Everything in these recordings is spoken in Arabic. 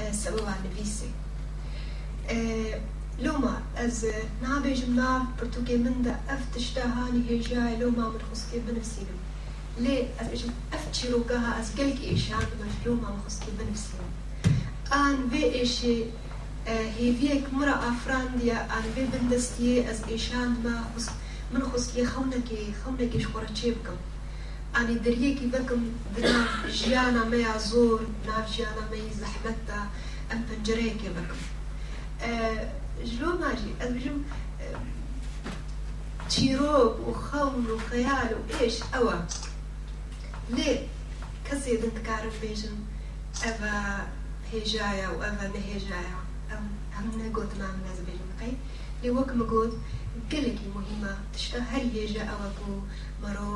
آه، سبب عن بيسي آه، لوما از نابي جمنا برتوكي من دا افتشتا هاني هجاي لوما من خسكي بنفسيلو لي از بيجم افتشي روكاها از كلك ايشان بمش لوما من خسكي بنفسيلو آن في ايشي آه، هيفيك مرا افرانديا آن في بندستي از ايشان ما من خسكي خونكي خونكي شخورة تشيبكم ئانی دەریەکی بەکەم ژیانە مەیە زۆر ناو ژیانە مەی زەحمەتدا ئەم پەنجەرەیەکێ بەکەم ژلۆ ماژی ئەبژم چیرۆک و خەون و خەیال و ئێش ئەوە لێ کەسێ دەکارم بێژم ئەڤە هێژایە و ئەڤە نەهێژایە ئەم نەگوتنام نەز بێژم قەی لێ وەکم گوت gelekî muhîma tişta her hêje ew bû mero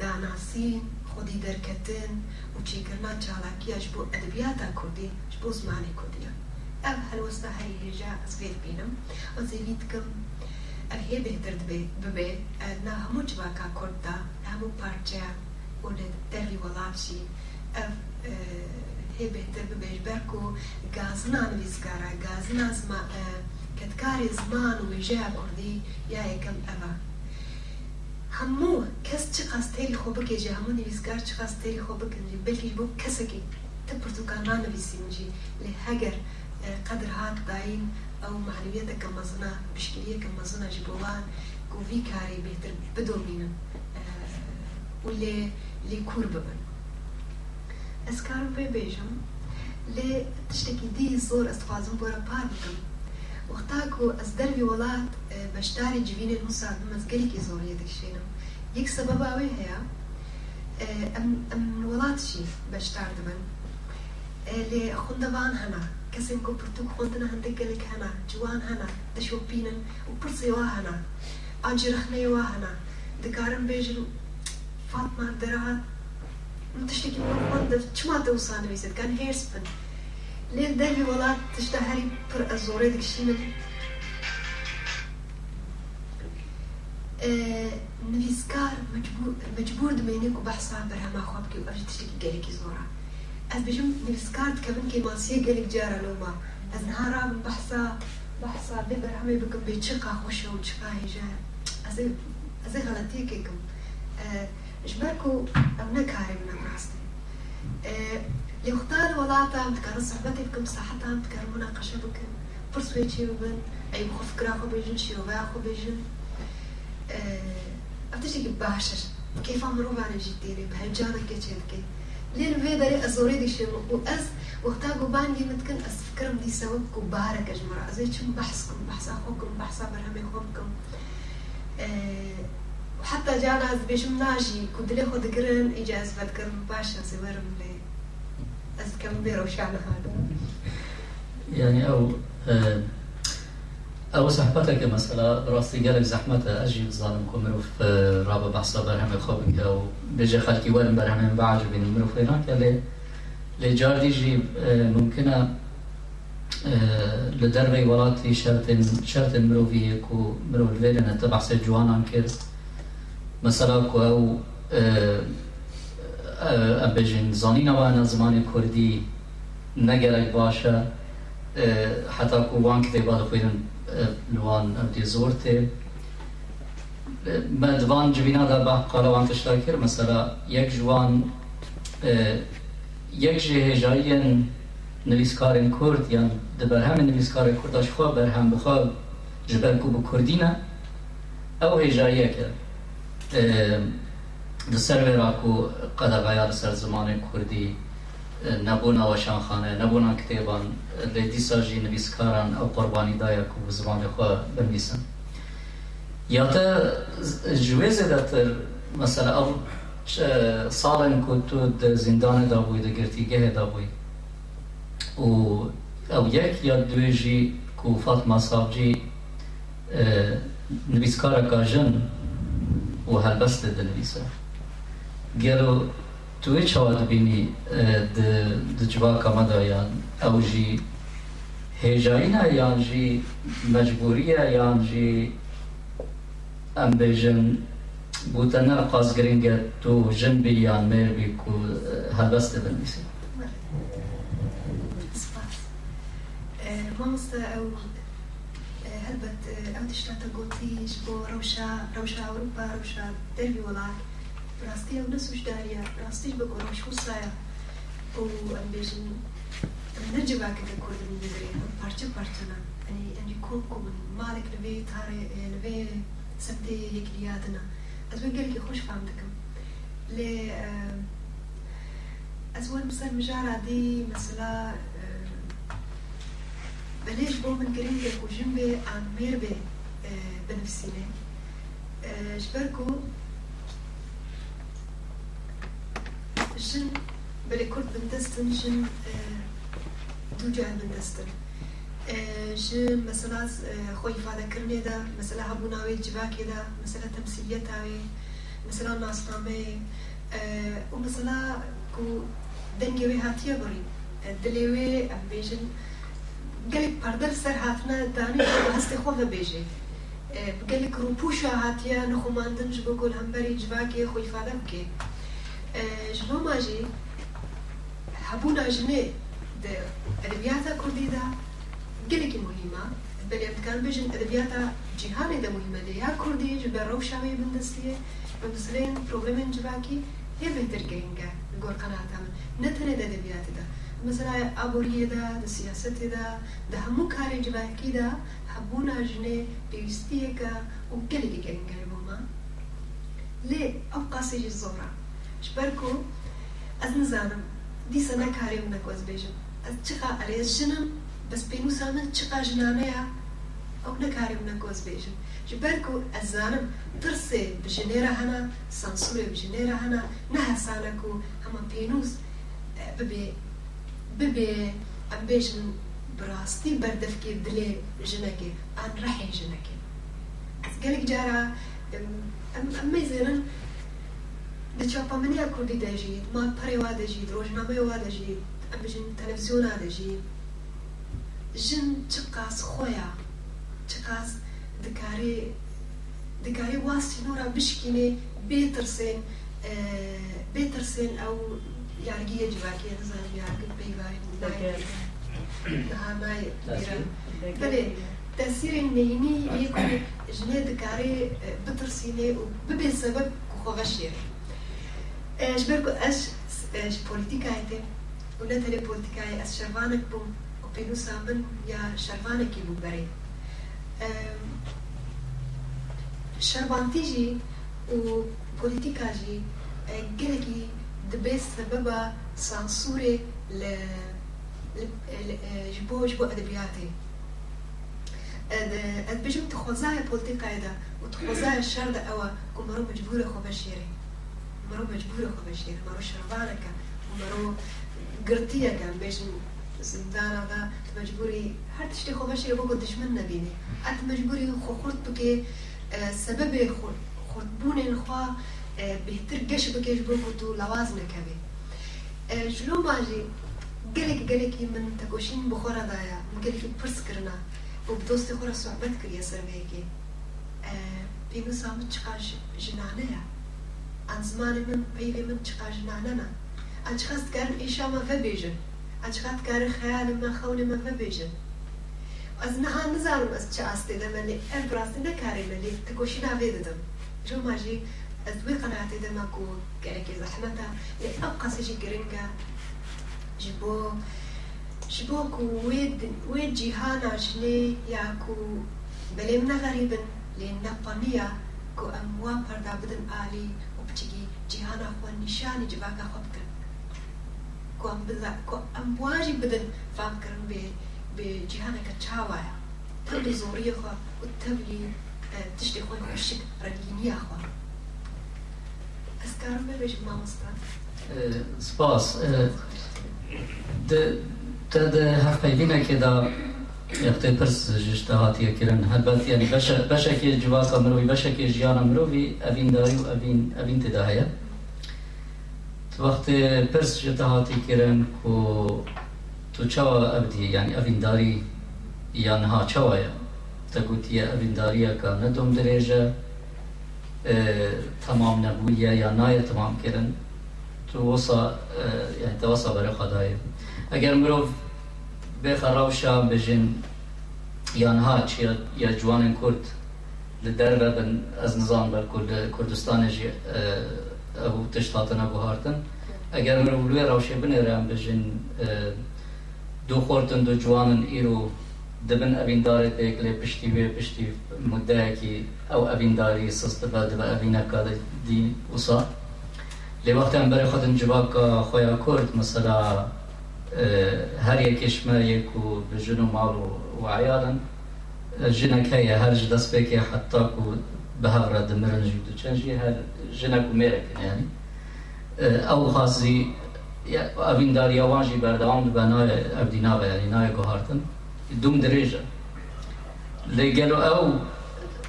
داناسین خودی دەرکەتن و چیکردنا چالاکیە ji بۆ ئەدەبیاتا کوردی ji بۆ زمانی کوردیە ئەم هەلوەستا هەری ئەس بێت بینم. ئەو زێوی دکەم ئەر هێ بهتر ببێ نا هەموو جواکا کورددا هەموو پارچەیە و لە دەروی وەڵاتشی ئەف هێ بهتر ببێژ بەرک و گازنا نویسکارە گازنا کەتکاری زمان و وێژەیە کوردی یا یەکەم ئەمە همو کس چقدر تیری خوب که همو نویسگار چه قاستری خوب کنجی بلکه بو کسی که تا پرتوکان را نویسینجی لی هگر قدر هات داین او معنویت که مزنا بشکلیه که مزنا بوان گوی کاری بهتر بدومینن ولی لی لی کور ببن. از کارم بی بیجم لی تشتکی دی زور از خوازم بورا پار بکم وقتا کو از دربی ولاد بشتاری جوینه نوسا مزگری که زوریه دکشینم یەک سەبەب ئەوەی هەیە ئەم وڵاتشی بەشدار دەبن لێ خوندەوان هەنا کەسێک گۆ پرتوک خوندنە هەندێک گەلێک هەنا جوان هەنا دەشۆپینن و پرسێوا هەنا ئاجرەخنەیەوە هەنا دەکارم بێژن فاتمان دەرات تشتێکی چما دەوسانەویست کان هێرس بن. لێ دەروی وڵات تشتا هەری پر ئە زۆرێ نویسکار مجبور دمێنێک و بەحسا بەرهەما خوا بکە و ئەژ تشتێکی گەلێکی زۆرە ئەس بژم نویسکار دکەبن کە ماسیە گەلێک جارە لەوما ئەس نهارا من بەحسا بەحسا بێ بەرهەمێ بکەم بێ چقا خۆشە و چقا هێژە ئەزێ غەڵەتیەکێکم ژبەرک و ئەم نەکارێ منە ڕاستە لێختار وڵاتان دکارە سەحبەتی بکەم ساحتان دکار مناقەشە بکەن پرسوێ چێ ببن ئەی خۆ بێژن شیرۆڤیا خۆ بێژن ئەتشتێکی باشش کەیفا مرۆڤانێژی تێرێ بە هەنجانەکە چێ بکەیت لێن وێ دەرێ ئەزۆرێ دیشێم و ئەس وەختا گوبانگی متکن ئەس فکرم دیسەوە بکو بارەکە ژمرە ئەزێ چم بەحس کم بەحسا خۆ بکەم بەحسا بەرهەمێ خۆ بکەم حتى جانا أز بيشم ناجي كنت ليه خد قرن إجازة بتكرم باشا سوارم لي. أز كم بيرو شعنا هذا يعني أو ئەوە سەحبەتێکە مەسەلا ڕاستی گەلێک زەحمەتە ئەژی بزانم کۆ مرۆڤ ڕابە بەحسا بەرهەمە خۆ بکە و بێژە خەلکی وەرم بەرهەمێن باش بین مرۆڤ ناکە لێ لێ جاردیژی ممکنە لە دەرەوەی وڵاتی شەرتن شەرتن مرۆڤیەک و مرۆڤ لێرەنە تە بەحسە جوانان کرد مەسەلا کو ئەو ئەبێژین زانینەوانە زمانی کوردی نەگەرێک باشە حتا کو وان کتێبا دەخوێنن لوان لوان دیزورت مدوان جوینا دا با قالوان تشتاکر مثلا یک جوان یک جه جایین نویسکارن کرد یا د برهم نویسکار کرداش خواه برهم بخواه جبن کو بکردینه او هجایی که در سر راکو قدغایا سر زمان کردی. نبونا وشانخانه نبونا نبون لدیسا جی نویسکاران او قربانی دایا که به زمان خواه بنویسن. یا تا جویز داتر مثلا او صالن که تو زندان دا بوی دا گرتیگه دا بوی و او یک یا دوی جی که فاطمه صاحب جی نویسکارا کاجن و هلبست دنویسه گلو توی چوا دبینی د جواکا مدایان او جی هێژایینا یانژی مەجبوریە یانژی ئەم بێژن بوتەنە قازگرنگە تو ژنبی یان مێربی و هەبەستە بنویسی مامۆستا ئەو هەربەت ئەو تشتاتە گوتیش بۆ ڕەوشا ڕەوشا ئەوروپا ڕەوشا دەروی وڵات ڕاستی ئەو نەسوشداریە ڕاستیش بە گۆڕۆش وسایە و ئەم بێژن نرجع كده كل من parça parçana hani hani كوكو من مالك لبي تاري لبي سبتي يكلياتنا أزوج قال لي خوش فهمتكم. ل أزوج مثلا مجارة دي مثلا بليش بو من قريب وجنبي عن ميربي بنفسيني جبركو جن بلي كنت بندستن جن دوو جار من دەستن ژ مەسەلا خۆی فادەکردێدا مەسەلا هەبوو ناوێ جیواکێدا مەسەلا تەمسیلیەتاوێ مەسەلا ناسنامێ و مەسەلا و دەنگێوێ هاتیە بڕی دلێوێ ئەم بێژن gelek perdel ser hatine danî hestê xwe vebêjê gelek rûpûşa hatiye nixumandin ji bo gul hemberî civakê xwe îfade bike ji bo ma jî hebûna jinê ادبیات کردی دا گلکی مهمة. بلی امکان بجن ادبیات جهانی دا مهمة. ده یا کردی جبر رو شاوی بندستیه و مثلا پروبلم جباکی هی بهتر گرینگه گور قناعت هم نتنه دا ادبیات دا. مثلا آبوریه دا دا سیاست دا دا همو کاری جباکی دا حبونا جنة پیوستیه که و گلکی گرینگه جبر کو از نزانم دی سنه کاری من نکوز بیجم از چقا عریض جنم بس پینو سامن چقا جنانه یا أو نکاری من نکوز بیجم جبر کو از زانم ترسه بجنه را هنه سانسوله بجنه را هنه نه حسانه کو همه پینوز ببی ببی ام بیجن براستی بردفکی دلی جنکی آن رحی جنکی از گلک جارا ام, ام, ام د چاپمنیا کوردی ما پرې وا دەژیت ڕۆژنامەی وا دەژیت تلویزیون تەلەڤزیۆنا دەژیت ژن چ قاس خۆیە چ قاس دکارێ دکارێ واستی نۆرا بشکینێ بێترسێن بێترسێن ئەو یارگیە جواکێ دەزانم یارگت پێیوای بەێ تەسیرێن نینی یەک ژنێ دکارێ بترسینێ و سبب سەبەب خۆغەشێر neyînî yê ku jinê dikarê bitirsînê û bibe sebeb ku xwe veşêr ژبەر ئەش پۆلیتیکایتێ و نەتەرێ پۆلیتیکای ئەس شەروانێک بووم و پێنووسا من یا شەروانێکی بوو بەرێ شەروانتیژی و پۆلیتیکاژی gelekî dibe sebeba sansûrê ji مرو مجبور خودش دیگه مرو شروانه که مرو گرتیه که بیشن زندان آده مجبوری هر تشتی خودش یه بگو دشمن نبینی، ات مجبوری خورد بگه سبب خودبون خواه بهتر گش بکش بگو تو لواز نکبه جلو ماجی گلک گلکی من تکوشین بخورا دایا مگلکی پرس کرنا و دوست خورا صحبت کریا سر بیگی پینو سامت چکار جنانه یا قلك قلك من تكوشين بخورة دايا قلك برس كرنا وبدوستي خورة صعبت كريا سربيكي بينو سامت چقاش جنانه عن زمان من بيلي من تقاجناننا عن شخص كان إيشا ما فبيجن عن شخص كان خيال ما خون ما فبيجن از نها نزارم از چه استی دم لی ابراست نکاری ملی تکوشی نوید دم جو ماجی از دوی قناعتی دم اکو گرکی زحمتا لی ابقى سجی گرنگا جبو جبو كو ويد ويد جيهانا جني يا كو بلي من غريبن لين نبانيا كو جهان خو نشانی جبا کا خواب کرد کوم بلا کوم بدن فهم کرن به به جهان کا چاوایا تب زوری خو و تبلی تشتی خو خوشک رنگینی خو از کارم ببیش مامستان سپاس ده ده هفت پیوینه که دا هاتي كرن هلبت يعني بشا بشا كي جواكا مروي بشا كي جيانا مروي أبين داري وأبين أبين تداهية وقت برس جتا هاتي كرن كو تو چاوا أبدي يعني أبين داري يعني ها؟ چاوايا تقولت يا أبين داريا كان ندوم درجة آه تمام نبوية يا ناية تمام كرن تو وصا بێخە ڕەوشا بژین. یان هاچ یا جوانن کورد لە دەرە بن ئەس نزان بەر کوردستانێژی ئەو تشتاتەنە بهاتن ئەگەر مرولێ ڕەوشێ بنێرەیان بژین دوو خۆتن دو جوانن ئیرۆ دبن ئەڤیندارێت پێک لێ پشتی وێ پشتی مدەیەکی ئەو ئەڤینداری سست دەبە دەبە ئەڤینەکە دی وسا. لێ وەختیان بەرە خۆتن جوابکە خۆیان کورد مەسەلا مثلا هر یکیش ما یکو بجنو مالو و عیالن. جنك هي هرج دست بك حتى كو بهغرة دمرن جيدو چنجي هر جنك ميرك يعني أو خاصي اوین داری وانجی بردوام به نای ابدینا و یعنی نای گوهارتن. دوم درجه لگلو أو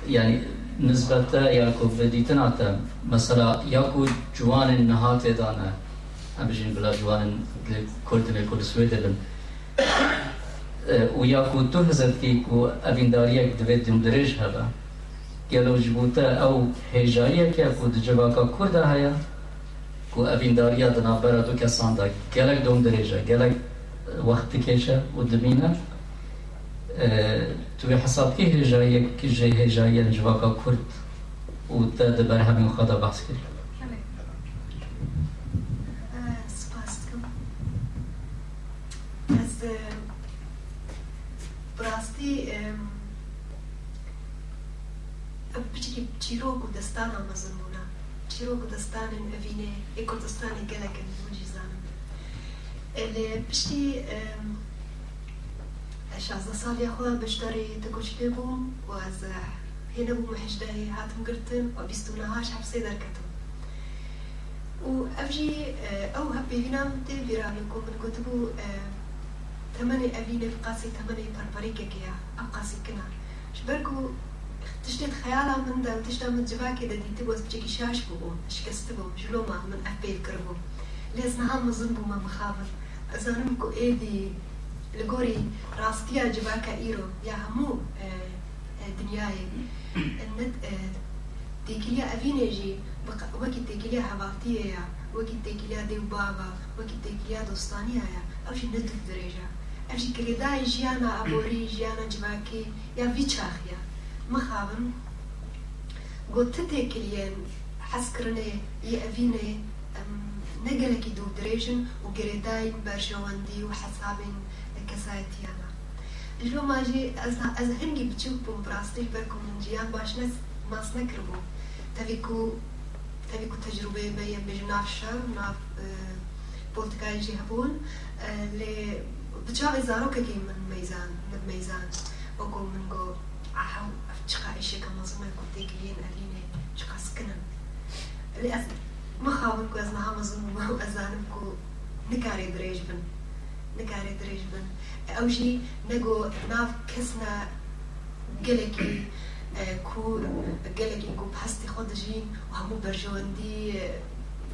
يعني نسبة ياكو بديتنا تم مثلا ياكو جوان نهات دانا أبجين بلا جوان كردن كل سويدن وياكو تهزت كيكو أبين داريك دويت دم درج هبا. قالوا جبوتا أو هجاية كيكو دجباكا كردا هيا. کو اوین داریا دنا برا دو کسان دا گلک دوم درجه گلک وقت کشه و دمینه تو حساب کی هجایه کی جه هجایه جواکا کرد و تا دبر همین خدا بحث کرد oblasti Peki çiroku destan almasın buna. Çiroku destanın evine, ekodestanı gereken mucizanım. Ele pişti شازدە ساڵی خۆیان بەشداری دەگوچ لێ بووم و هێنە بووم هشداری هاتم گرتن و بیستونەهاش هەفسێ دەرکەتم و ئەفژی ئەو هەپێوینام تێ بیرامی کۆ من گوتبوو بوو تەمەنی ئەڤینە قاسی تەمەنی پەرپەرێکێکەیە ئەو قاسی کنا بەرگ و تشتێت خەیاڵا مندا و تشتا من جواکێ دەدیتە بۆ بچێکی شاش بوو شکست بوو ژلۆما من ئەپێ کرد بوو لێز نەها مزن بوومە مخابن ئەزانم کو ئێدی لگوری راستیا جواکا ایرو یا همو دنیای ند تیکلیا اوینه جی وکی تیکلیا حوالتیه یا وکی تیکلیا دیو بابا وکی تیکلیا دوستانیه یا او جی ند درجه او جی کردای جیانا ابوری جیانا جواکی یا وی چاخیا مخابن گوت تیکلین حس کرنه ی اوینه نقلك دو دريجن وقريداين برجواندي وحسابين كسایتیانە ژۆ ماژێ ئەز هەنگی بچوو بووم ڕاستیش بەرکم من جیان باش نەس ماس نەکردبوو تەویک و تەویک و تەجروبێ بەیە بێژ ناف شەر ناف پۆلتکایژی هەبوون لێ بچاوی زارۆکێکی من مەیزان من مەیزان وەکو من گۆ ئاحەو چقایشێکە مەزمە کوتێکیین ئەلینێ چقاسکنن لێ ئەس مخاون کو ئەز نەها مەزم ئەزانم کو نکارێ درێژ بن. نکارێت درێژ بن. ئەوژی نەگۆ ناو کەسنە گەلێکی کور گەلێکی گوپ هەستی خۆ دژین و هەموو بەرژەوەندی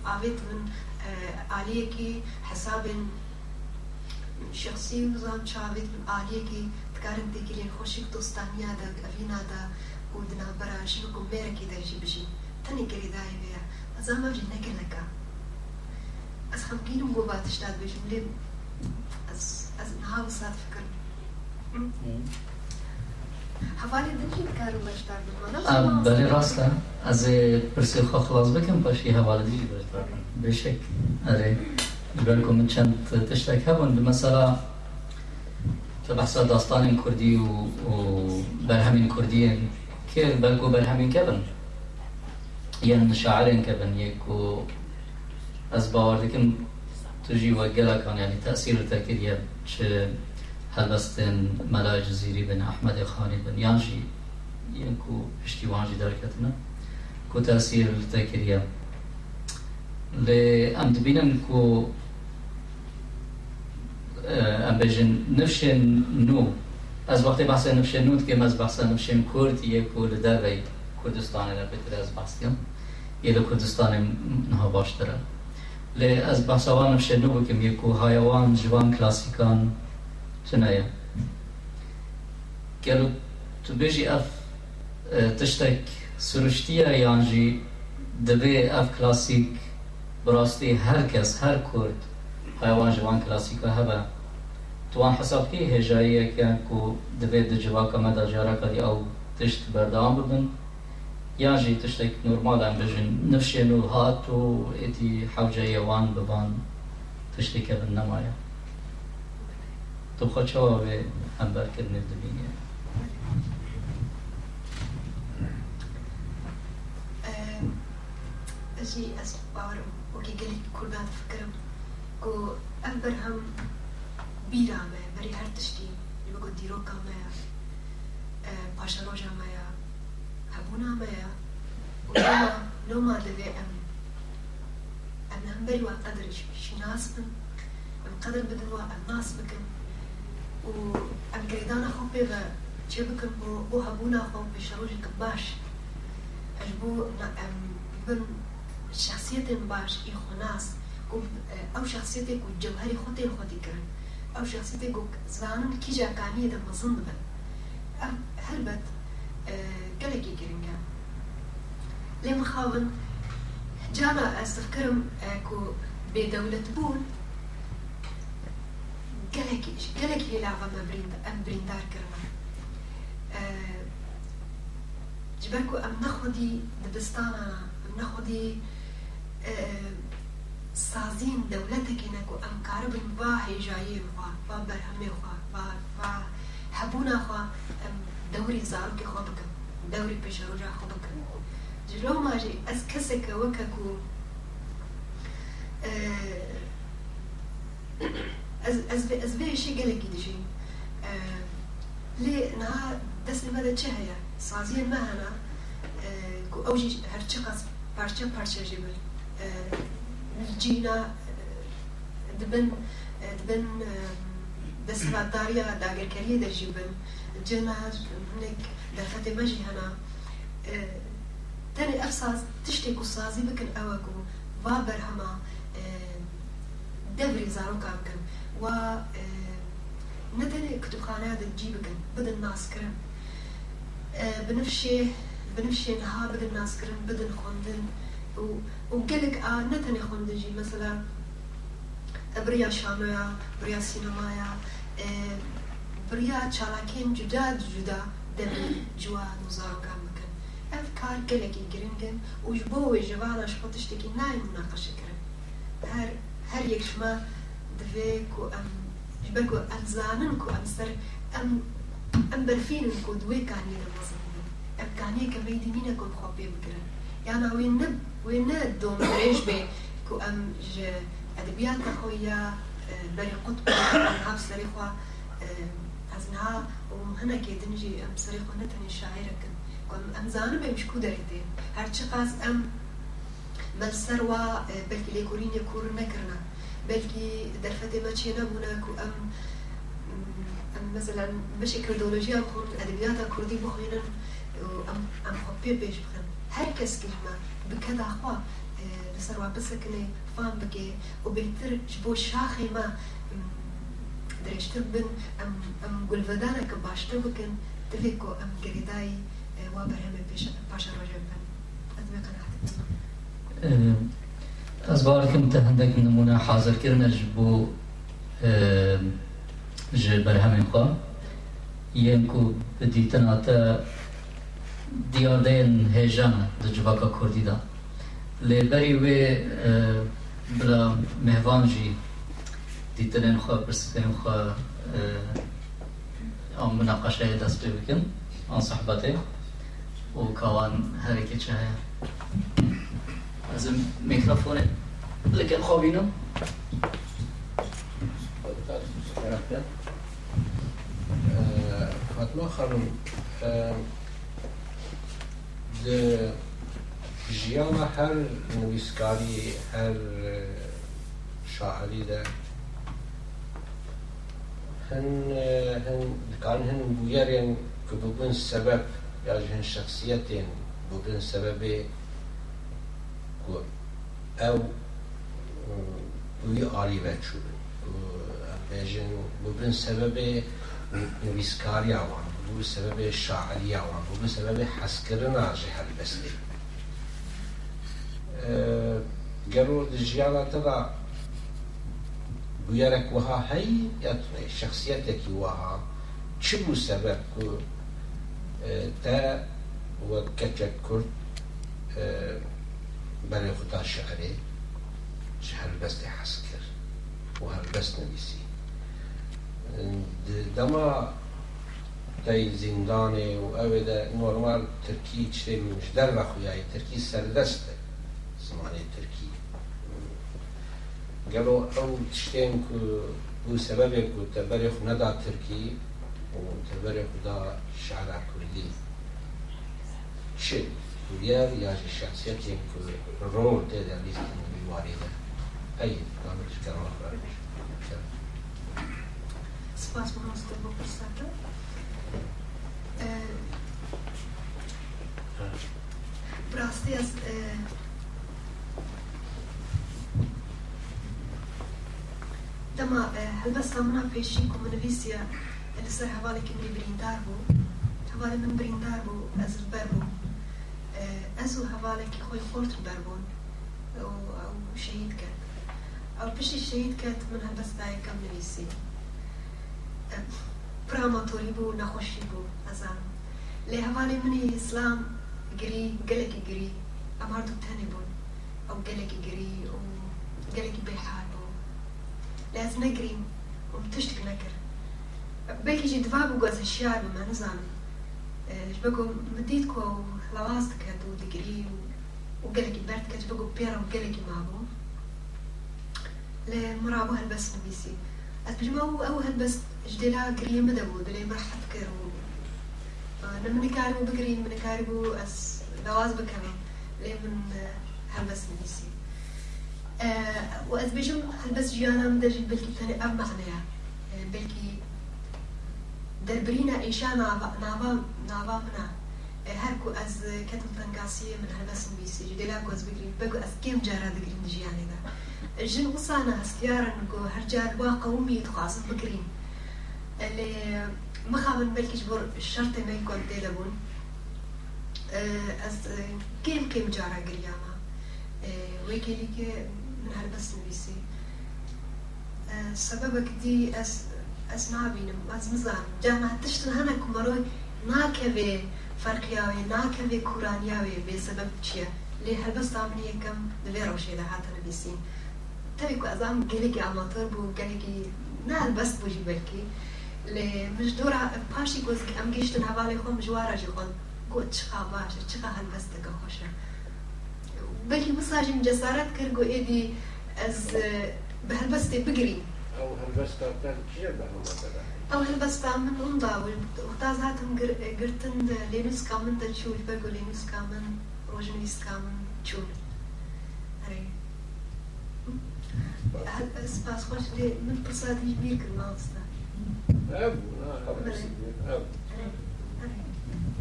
ئاوێت من ئالەیەکی حسابن. شخصی نظام چاوید عالیه تکارن دکیلین خوشی دوستانی دا اوینا دا و دنا شنو نکو میره کی دایشی بشی. تنی کری دایی بیا از اما جی نگه نکا از خمگین و باتش داد بشم لیم از از نها و سات فکر حوالی دنشی بکارو بشتار بکنم بلی راستا از پرسی خواه خلاص بکن پاشی حوالی دیگه بشتار بشک. اره بالكم من چند تشتك هبون بمثلا بحث داستان كردي و, و برهمين كرديين كيف بلكو برهمين كبن يعني شاعرين كبن يكو از باور دكم تجي وقلا كان يعني تأثير تأكيد ش هلبستن ملاي جزيري بن أحمد خالد بن. يانجي ينكو اشتي وانجي دركتنا كو تأثير le andbinen ku امبژن نفش نو. از وقتی بحث نفش نو که از بحث نفش کرد یه کرد در وی کردستان را بهتر از بحثیم یه ل کردستان نه باشتره لی از بحث وان نفش نو بکم یه کو هایوان جوان کلاسیکان چنایه که تو بیجی اف تشتک سرشتیه یانجی دبی اف کلاسیک براستی هر کس هر کرد حیوان جوان کلاسیکا هبه. توان حساب کی هجایی که کو دوید دو جواکا مدا جارا کدی او تشت بردام ببن. یا جی تشتک نورمال هم بجن. نفشی نو هات و ایتی حوجه یوان ببان. تشتی که بن نمایا. تو خود چوا به هم برکرنی دبینی جی از بارو وكي قلت كل بعد فكرم كو أمبرهم بیرامه بری هر تشتی بگو دیروکا مایا پاشا روژا مایا هبونا مایا. و نوما نوما لبي أم. أم نمبري وقدر شناس بن أم قدر بدن وأم ناس بكم و أم قريدانا خو بيغا چه بكم بو بو هبونا خو بشروجك باش. أجبو أم بن شخصية باش إخو ناس أو شخصيتك والجوهري خطي خطي كرن أو شخصيتك زانن كي جا كانية ده مظن بن هلبت قلقي كرنجا لما خاون جانا استفكرم كو بدولة بون قلقي قلقي لعبة ما بريند أم بريندار كرنا جبركو أم نخدي دبستانا أم نخدي سازین دولتێکی نەک و ئەم کارە بن با هێژایە بخوا با بەرهەمێ خوا هەبووناخوا دەوری زارۆکی خۆ بکەم دەوری پێشەڕۆژا خۆ بکەم جلۆ ماژێ ئەس کەسێکە وەکەک و ئەس بێشی گەلێکی دژین لێ نها دەستی مەدە چه هەیە سازیە مەهەنا ئەوژی هەرچە قەس پارچە پارچەژی بن. جینا دبن دبن دەسەڵاتداریە داگەرکاریە دەژی بن. جنا هەنێک دەرفەتێ مەژی هەنا تەنێ ئەف ساز تشتێک و سازی بکەن ئەوە و وا بەرهەما دەوری زارۆکا بکەن. و نەتەنێ کتوبخانە دەجی بکەن بدن بنفشێ بنفشێنها بدن ناسکردن بدن خوندن. وقالك آه نتني خندجي مثلا بريا شانويا بريا سينمايا آه بريا چالاكين جدا جدا دبي جوا نزارو كان مكان افكار قالك يقرنجن وجبو جوانا شبطشتكي ناي مناقشة كرن هر هر يكشما دفيك وام جبكو أزانن كو أم سر أم أم برفين كو دوي كاني لمزمون ئەمکانەیەکە بەیدینی نەگۆخوا وین بگرن یانە وێ نە دۆمێژ بێ کو ئەم ئەدەبیات دەخۆی یا بەری قوت هاف سەریخوا ئەزنها هەنەکێ دنجی ئەم سەریخوا نەتەنی شاعرەکەن ئەم زانم به مشکو دەێتێ هەرچی قاس ئەم مەسەر وا بەلکی لێکورینە کوور نەکردە بەلکی دەرفەتێ مەچێ نەبوونە کو ئەم مثلا بشي كردولوجيا كرد ادبيات كردي بخوينن ام ام خبي بيش بخن هر کس کلمه بکدا خوا لسر وابسکنه فام بگه و بهتر جبو شاخی ما درشتر بن ام ام گلودانه که باشتر بکن تفکو ام گریدای وابرهم پیش پاشا روژه بن از قناعت از بارکم ته هندک نمونه حاضر کردن جبو جه برهم خوا یم بدیتن آتا دیاردین هیجان در جواکا کردی دا لیبری وی بلا مهوان جی دیتنین خواه پرسکن خواه آن مناقشه دست بی بکن آن صحبته و کوان هرکی چه از میکروفونه لکن خوابینو فاطمه خانم ژیانە هەر نویسکاری هەر شاعری دە هن هن كان هن بويرين كبوبن سبب يعني هن شخصيتين بوبن سبب او بوی آلی بچو بیجن بوبن سبب نویسکاری آوان. بو سبب شاعری آوان بو سبب حسکرن آجه هل بستی گرو دجیانا تدا بویرک وها یاتونه شخصیتکی وها چه بو سبب کو تا و کچک کرد برای خدا شعری شهر بس حسكر وهر بس نبيسي دما دای زندان و اوه ده نورمال ترکی چره میمش در بخویای ترکی سردسته زمانه ترکی. گلو او تشتیم که بو سبب که تبری خو ندا ترکی و تبری دا شعر کردی. چه؟ کوریا یا شخصیتی که رول ده در لیست بیواری ده ای دامش کرام خبرش سپاس بکنم سپاس بکنم دما هەلبەست منا پێشی کۆمنەویسیە لەسەر هەواڵێکی منی بریندار بوو هەواڵی من بریندار بوو ئەز بەر بوو ئەز و هەواڵێکی خۆی خۆرت بەر بوون شەهید کرد ئەو پشتی شەهید کرد من هەلبەستای کەم نوویسی پراماتۆری بوو نەخۆشی بوو ئەزان لێ هەواڵی منی ئیسلام گری گەلێکی گری ئەم هەردوو تەنێ بوون ئەو گەلێکی گری و گەلێکی بێحال بوو لێز نەگرین و تشتێک نەکرد بەکیژی دوا بوو گۆزە شیار بمە نزانم بگو مدید کۆ و لەواز دکات و دگری و و gelekî berd ket bigû pêra û gelekî mabû lê mirabû helbest nivîsî ez bijima û ew helbest ji dêla giriyê min de bû dilê me het kir û ne min nikaribû bigirîn min nikaribû ez lewaz bikevim lê min helbest nivîsî و ez هەرکو ئەس کەتم تەنگاسیە من هەبەسم بیسی دێلا گۆز بگرین بگو ئەس کێم جارا دەگرین ژیانێدا ژن وسانە هەستیارن گۆ هەرجار وا قەومی دخوازم بگرین لێ مخابن بەلکیش بۆ شەرتە مەی کۆم دێ دەبوون ئەس کێم کێم جارا گریامە وەکێلیکە من هەربەسم بیسی سببك دي أس أس نابينم أس مزان جانا تشتن هنا كمروي ناكبه فەرقیاوێ ناکەوێ کورانیاوێ بێسەبەب چییە؟ لێ هەلبەستا من یەکەم دەبێ ڕەوشێدا هاتە نەبیسین. تەوی ئەزام گەلێکی ئاماتۆر بوو گەلێکی نالبەست بووژی بەرکی. لێ مش دۆرا پاشی گۆزک ئەم گەشتن هەواڵی خۆم ژوارەژی خۆن. گۆ چقا باشە چقا هەلبەستەکە خۆشە؟ بەکی مساژیم جەسارەت کرد گۆ ئێدی ئەس بە هەلبەستێ بگری او هالبستا بتاعت كثير بهالمسألة Allora bastam non daul, utas hatem gerten lenus kamen da chul, vergo lenus kamen, rojenis kamen chul. Спас, хочеш ли ме посадиш бирка малко стане?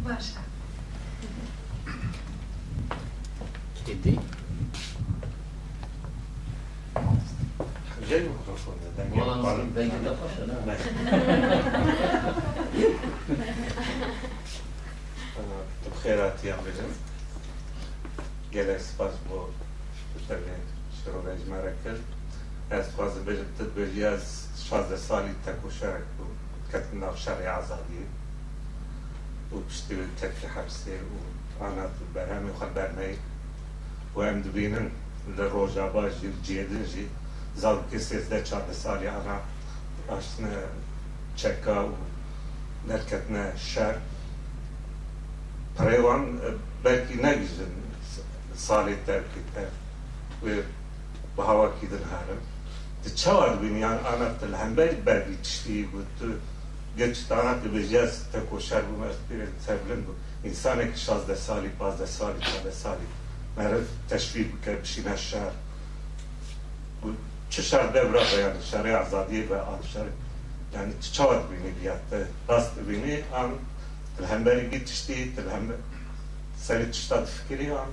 Ваша. Иди. Wzięli mikrofon, tak jak pan... Będzie to proszę, no. בחירת ים ולב. גלס פסבו, שרובי מרקל. از تازه بجتت بجی از 16 سالی تکو شرک بود کتن ناف شرع آزادی و پشتی بود تک حبسه و آنات برهمی خود برنهی و هم دبینن در روژا باش جیر جی Zavke sezde čardesalja ara ašne čeka u nekatne šer. Prevan e, belki ne yüzün salih terkitler ve bahava kidin harim. Di çavar bin yani anahtar hembel belki çiştiği güttü. Geç anahtar becez tekoşer bu mesbirin sevlin bu. İnsan ek şazde salih, bazde salih, bazde salih. Merif teşvih büker bir şeyler şer. چه شر دبرا یعنی شر آزادی و آن شر یعنی چهار بینی بیاد راست بینی هم تلهمبری گی تشتی تلهم سری تشتا تفکری هم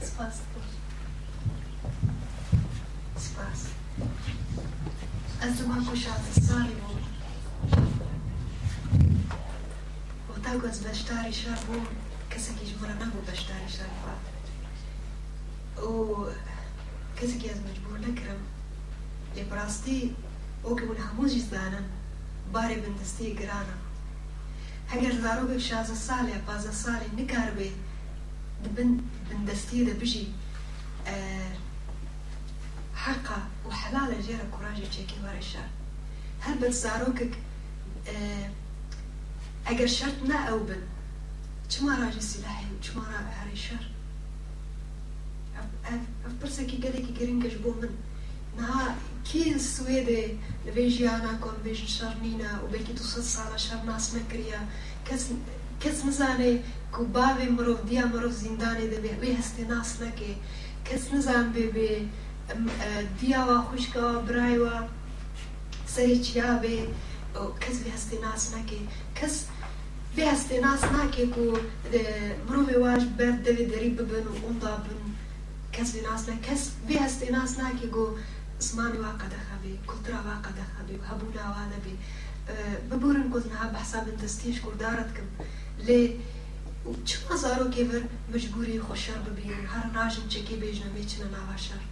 سپاس سپاس از دوما کشات سالی بود و تاگو از بشتاری شر بود کسی که جمعه نبود بشتاری شر بود و که از مجبور براستی أو که بون هموزی زدانن باری بندستی گرانه هەگەر زارۆکێک شازە ساڵێ پازە ساڵی نکار بێ بندستی دەبژی حقا و حلالە ژێرە کوڕاژی چێکی وارە شار هەر بە زارۆکێک ئەگەر شەرت نا ئەو بن چما ڕاژی سیلاحی و چما هەری شەر Ampak pa se ki gledi, ki gre in kaže, bom na kin svede, ne veš, Jana, ko ne veš, Šarnina, v veki tu so sala, Šarna sme krija, kaj sem za ne, ko bavim rov, dijam rov z indani, da bi veste nas neke, kaj sem za ne, bebe, dijava, hoška, brajva, sreč, ja, ve, veste nas neke, kaj sem, Vesti nas nekaj, ko mrovi vaš berdevi, da ribe ben, onda ben, کەس بێ ناس نە کەس بێ هەستێ ناس ناکێ گۆ زمانی وا قەدەخەبێ کولترا وا قەدەخەبێ هەبوو ناوا نەبێ. ببورن گوتنها بەحسا من دەستیش کوردارەتکەم لێ چما زارۆکێ بەر مجبوری خۆشار ببین هەر ناژن چێکی بێژنە مێچنە ناواشار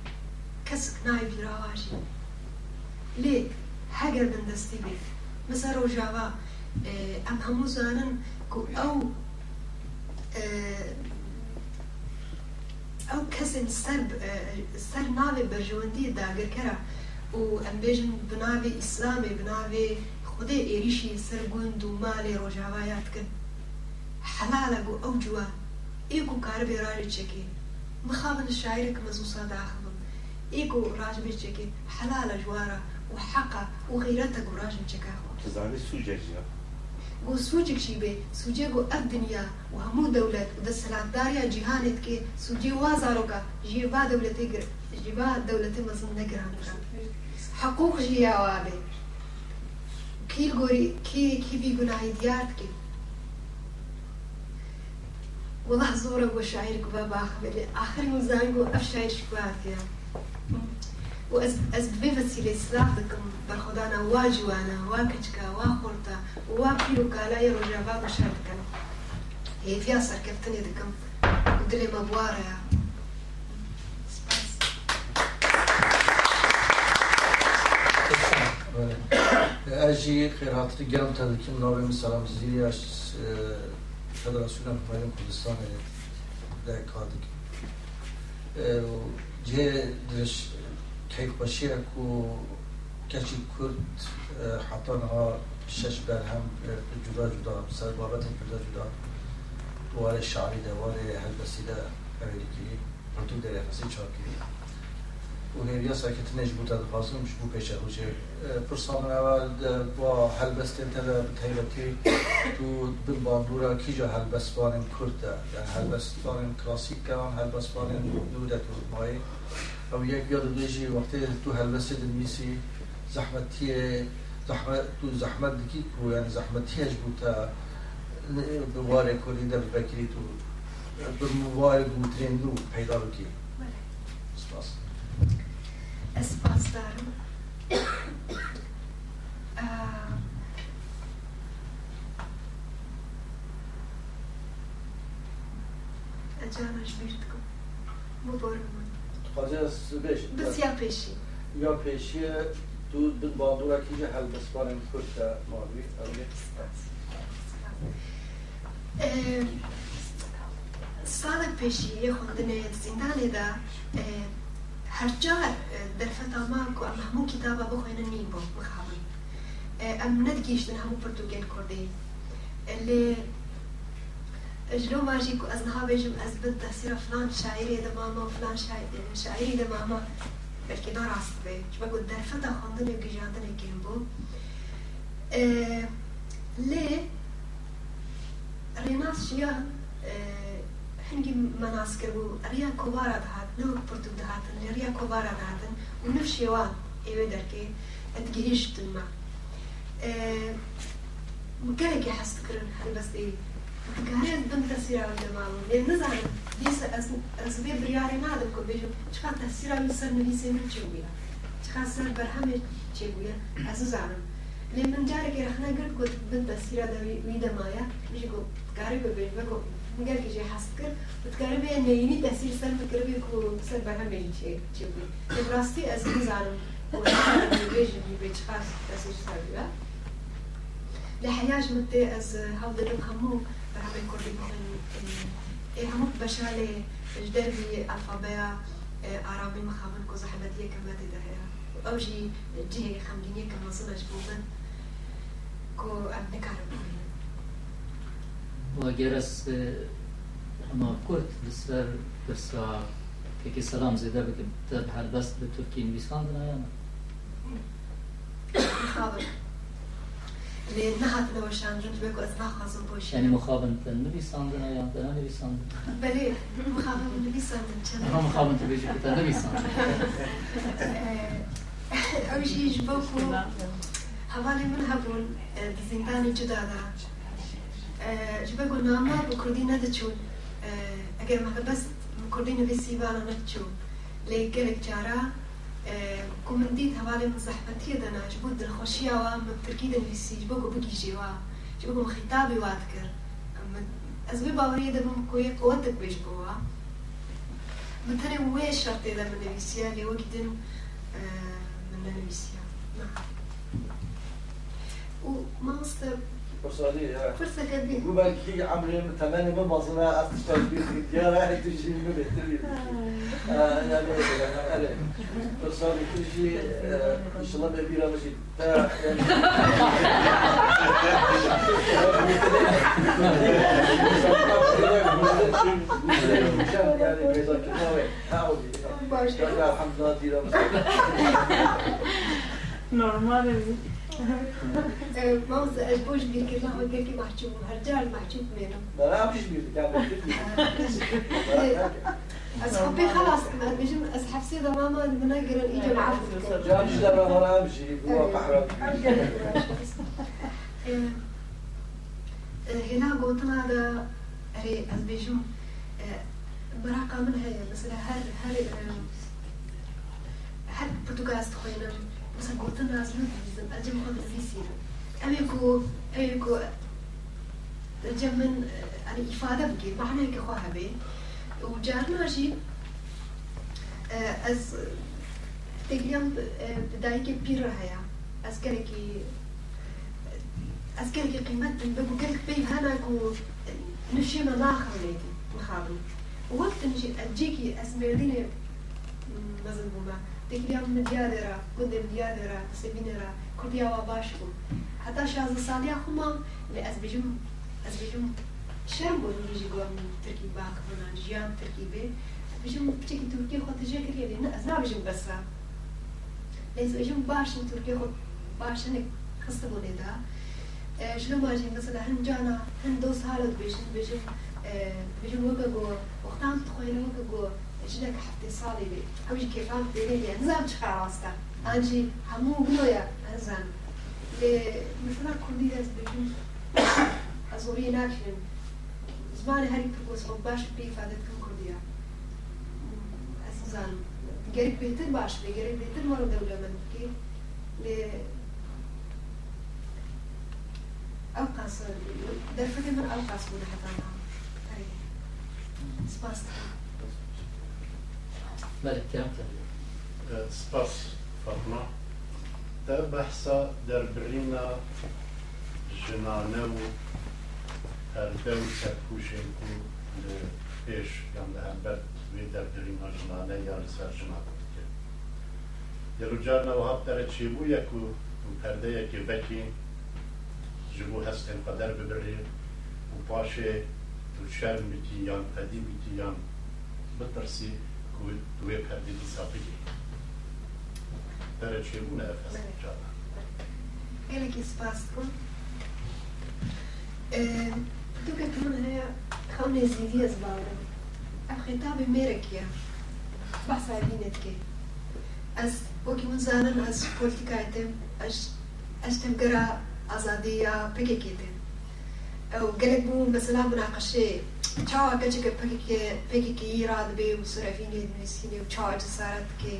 کەس ناوی بیراواژی. لێ هەگەر من دەستی بێت مەسە ڕۆژاوا ئەم هەموو زانن ئەو ئەو کەسن سەر ناوێ بەرژەوەندی داگرکەرە و ئەم بێژن بناوێ ئیسلامێ بناوێ خودێ ئێریشی سەر گوند و مالێ ڕۆژاوایات کرد. حەلالە بۆ ئەو جووە ئێک و کارە بێڕاری چێکێ. مخابن شاعرێک مەزوو ساداخبم ئێک و ڕاژبێ چێکێ. حەلالە جوارە و حەقا و غیرەتە گوڕاژن چێکاخۆ تزاني گو سوچک شی به سوجه گو اب دنیا و همو دولت و ده سلامداریا جهانت که سوجه وازارو که جیبا دولت گر جیبا دولت مزن نگران کرم حقوق جیا وابه کی گوری کی کی بی گناهی دیارد که والله زورا گو شاعر گو بابا آخر مزانگو اف شاعر شکوات یا و از از به وسیله سلاح دکم بر خدا نواجو آن واقعیت که واقعیت و واقعی رو کالای رو جواب مشارکت کن. یه فیاضر که افتنی دکم قدری مبواره. اجی خیر گرم گم تا دکم نوی مسالم زیری از فدراسیون پایین کردستانه دکه کردی. جه درش کیفبشیر کو کسی کرد حتی نها شش بر هم جدا جدا سر بابت جدا جدا. وار شعری ده وار هلبسیده امریکی پرتو در چار چاکری و هیریا ساکت نیش بود از خواستم مش بو پیش خوشه. پرسان اول با هلبست انتر بطیبتی تو بل باندورا کی جا هلبست بانم کرد ده؟ یعنی هلبست بانم کلاسیک کن هلبست بانم نوده تو مایی أو یک یاد دیجی وقتی تو دنیسی زحمتیه زحمت تو زحمت دکی کو يعني زحمتیه جبوتا بواره کلی در بکری تو بالموارد مترين نو پیدا بکی سپاس سپاس دارم جانش بیرتکم خواهی از بسیار پیشی. یا پیشی دو به باندورا کیج هل بسپانم کرد مالی. سال پیشی خوندن زندانی دا هر جا در فتاما که ام همون کتابا بخوینن نیم بود ام ندگیشتن همون پرتوگل کرده لی شنو ما اجيك از بيجم اثبت تصير فلان شاعري ده ماما فلان شاعري ده ماما بلكي دار عصبي شو بقول درفتا خاندن يجي جاندن يجيم بو أه ليه ريناس شيا أه حنجي مناس كربو ريا كبارة دهات لو برتو دهاتن ريا كبارة دهاتن ونفشي وان ايوه دركي اتجيش تلمع أه مكانك يحس فكرن هل بس ايه Gre fantasiram demalo. Ne, ne znam, vi se, az ve brijare nadam ko bežem, čka tasiram sar novi se mi čeguja. Čka sar barhame čeguja, az znam. Ne, men jare ki rahna grt ko fantasira da vi demaja, že ko gare ko bežem, ko نگر که جه حس کرد و تکره به نینی تاثیر سر فکر بی کو سر به همه چی چی بود که براستی از این زنم و بیجی بی چه خاص تاثیر سر بیا لحیاش مده از هاو دلم همو برهمه كردي إيه همو بشالي جدربي الفابيا عربي مخابن كو زحمتية كما تدهيها أو جي جي خمدينية كما صنع جبوبن كو أبني كاربوين وجرس أما كرت بسر برسا كي سلام زيدا بك تبحر بس بتركي نويسان دنا مخابن لنهض نوشان تو بگو از نخوازم باشیم یعنی مخابن تن نویساندن یا تن نویساندن بله مخابن نویساندن چند مخابن تو بیجی کتا نویساندن. اوجیش حوالی من هبون زندانی جدا دا جبه بگو ناما بکردی ندچون اگر محبست کردی نویسی بالا ندچون لیگرک جارا. کومندیت هەواڵی مزەحمەتیە دەناچبوو دڵخۆشیەوە بەترکی دەنویسی بۆ بگیژێەوە چ بۆ خیتابی وات کرد. ez vê baweriyê dibim ku yê qewet dikbêj bûwa min tenê wê şertê de min nivîsiya lê wekî din min nenivîsiya نعم وما مستر فرصة فرصة كبيرة يقول كي عمري من ثمانية من بصنا أستشتغل في ديارة هاي تجي من بيتري يعني فرصة كل شيء إن شاء الله بيبيرا ماشي تا يعني يعني بيضا كنا وين هاودي الحمد لله ديرا Normal موز بوش بير كلا هو كي محجوب هرجال محجوب منهم لا مش بيدك أصحابي خلاص بيجم أصحاب سيدة ماما بنقر الإيجا معاهم جاب شلبة مرة أمشي هو قحرة هنا قوتنا هذا هري از بيجم براقة من هي مثلا هر هر هر برتقال تخوينا مثلا قوتنا از لود بيزم أجم خد في سير أميكو أميكو جمن يعني إفادة بقي معنى هيك خواها بي وجارنا جي از تقريبا بداية بير هيا از كالكي از كالكي قيمة بقو كالك بي هانا كو نشي ما ناخر ليدي مخابو وقت نجي أجيكي أسمرديني Evlenme diğerlere, gönlüm diğerlere, sevinere, kurdiya ve başkum. Hatta şahzı saliha humam ve از بیم، از بیم شرم بود روزی گوام ترکی باک منان جیان ترکی از بیم بچه که ترکی خود تجه کردی نه از نبیم بسرا لیز بچم باش این ترکی خود باش نه خسته بوده دا شلو ماجی مثلا هن جانا هن دو سالت بیشن بیم بیم وگا گو وقتان تخویل وگا گو ژنێک هەفتێ ساڵی بێ ئەوژی کێفان بێنێ لێ نزام چ ڕاستە ئاجی هەموو بنۆیە هەزان لێ مثلا کوردی دەست بێژم ئەزۆری ناکرن زمانی هەری پرۆس خۆ باش پێ ئیفادەتکەم کوردیە ئەسزان گەری بێتر باش بێ گەری بێتر وەرە دەولە من بکەی لێ ئەو قاس دەرفەکە من ئەو قاس بوون حتانا سپاس كلام سپاس فاطمة تا بحثا در برينا جنانه و هەردە و سەرکوشێک و لە پێش یان لە هەمبەر وێ دەردەرینا ژنانە یا لەسەر ژنا بکرد دەروجارنەوە هەب دەرە چێبوو یەک و پەردەیەکی بەکی ji bo hestên qeder bibirê û paşê tu şerm bitî yan pedî bitî yan bitirsî گوید دوی پردی دی ساپی دی برای چه گونه افست بله. جا خیلی بله. که کن. تو که تون هیا خو نزیدی از بارم اف خطاب میره با بس عدینت که. از وکی من زانن از پولتیکایتم اشتم گرا ازادی یا پکی کیتم وقلبوا مثلا مناقشه چاو کچه که پکی پکی کی راد بی و صرفین نسینه و چاو جسارت که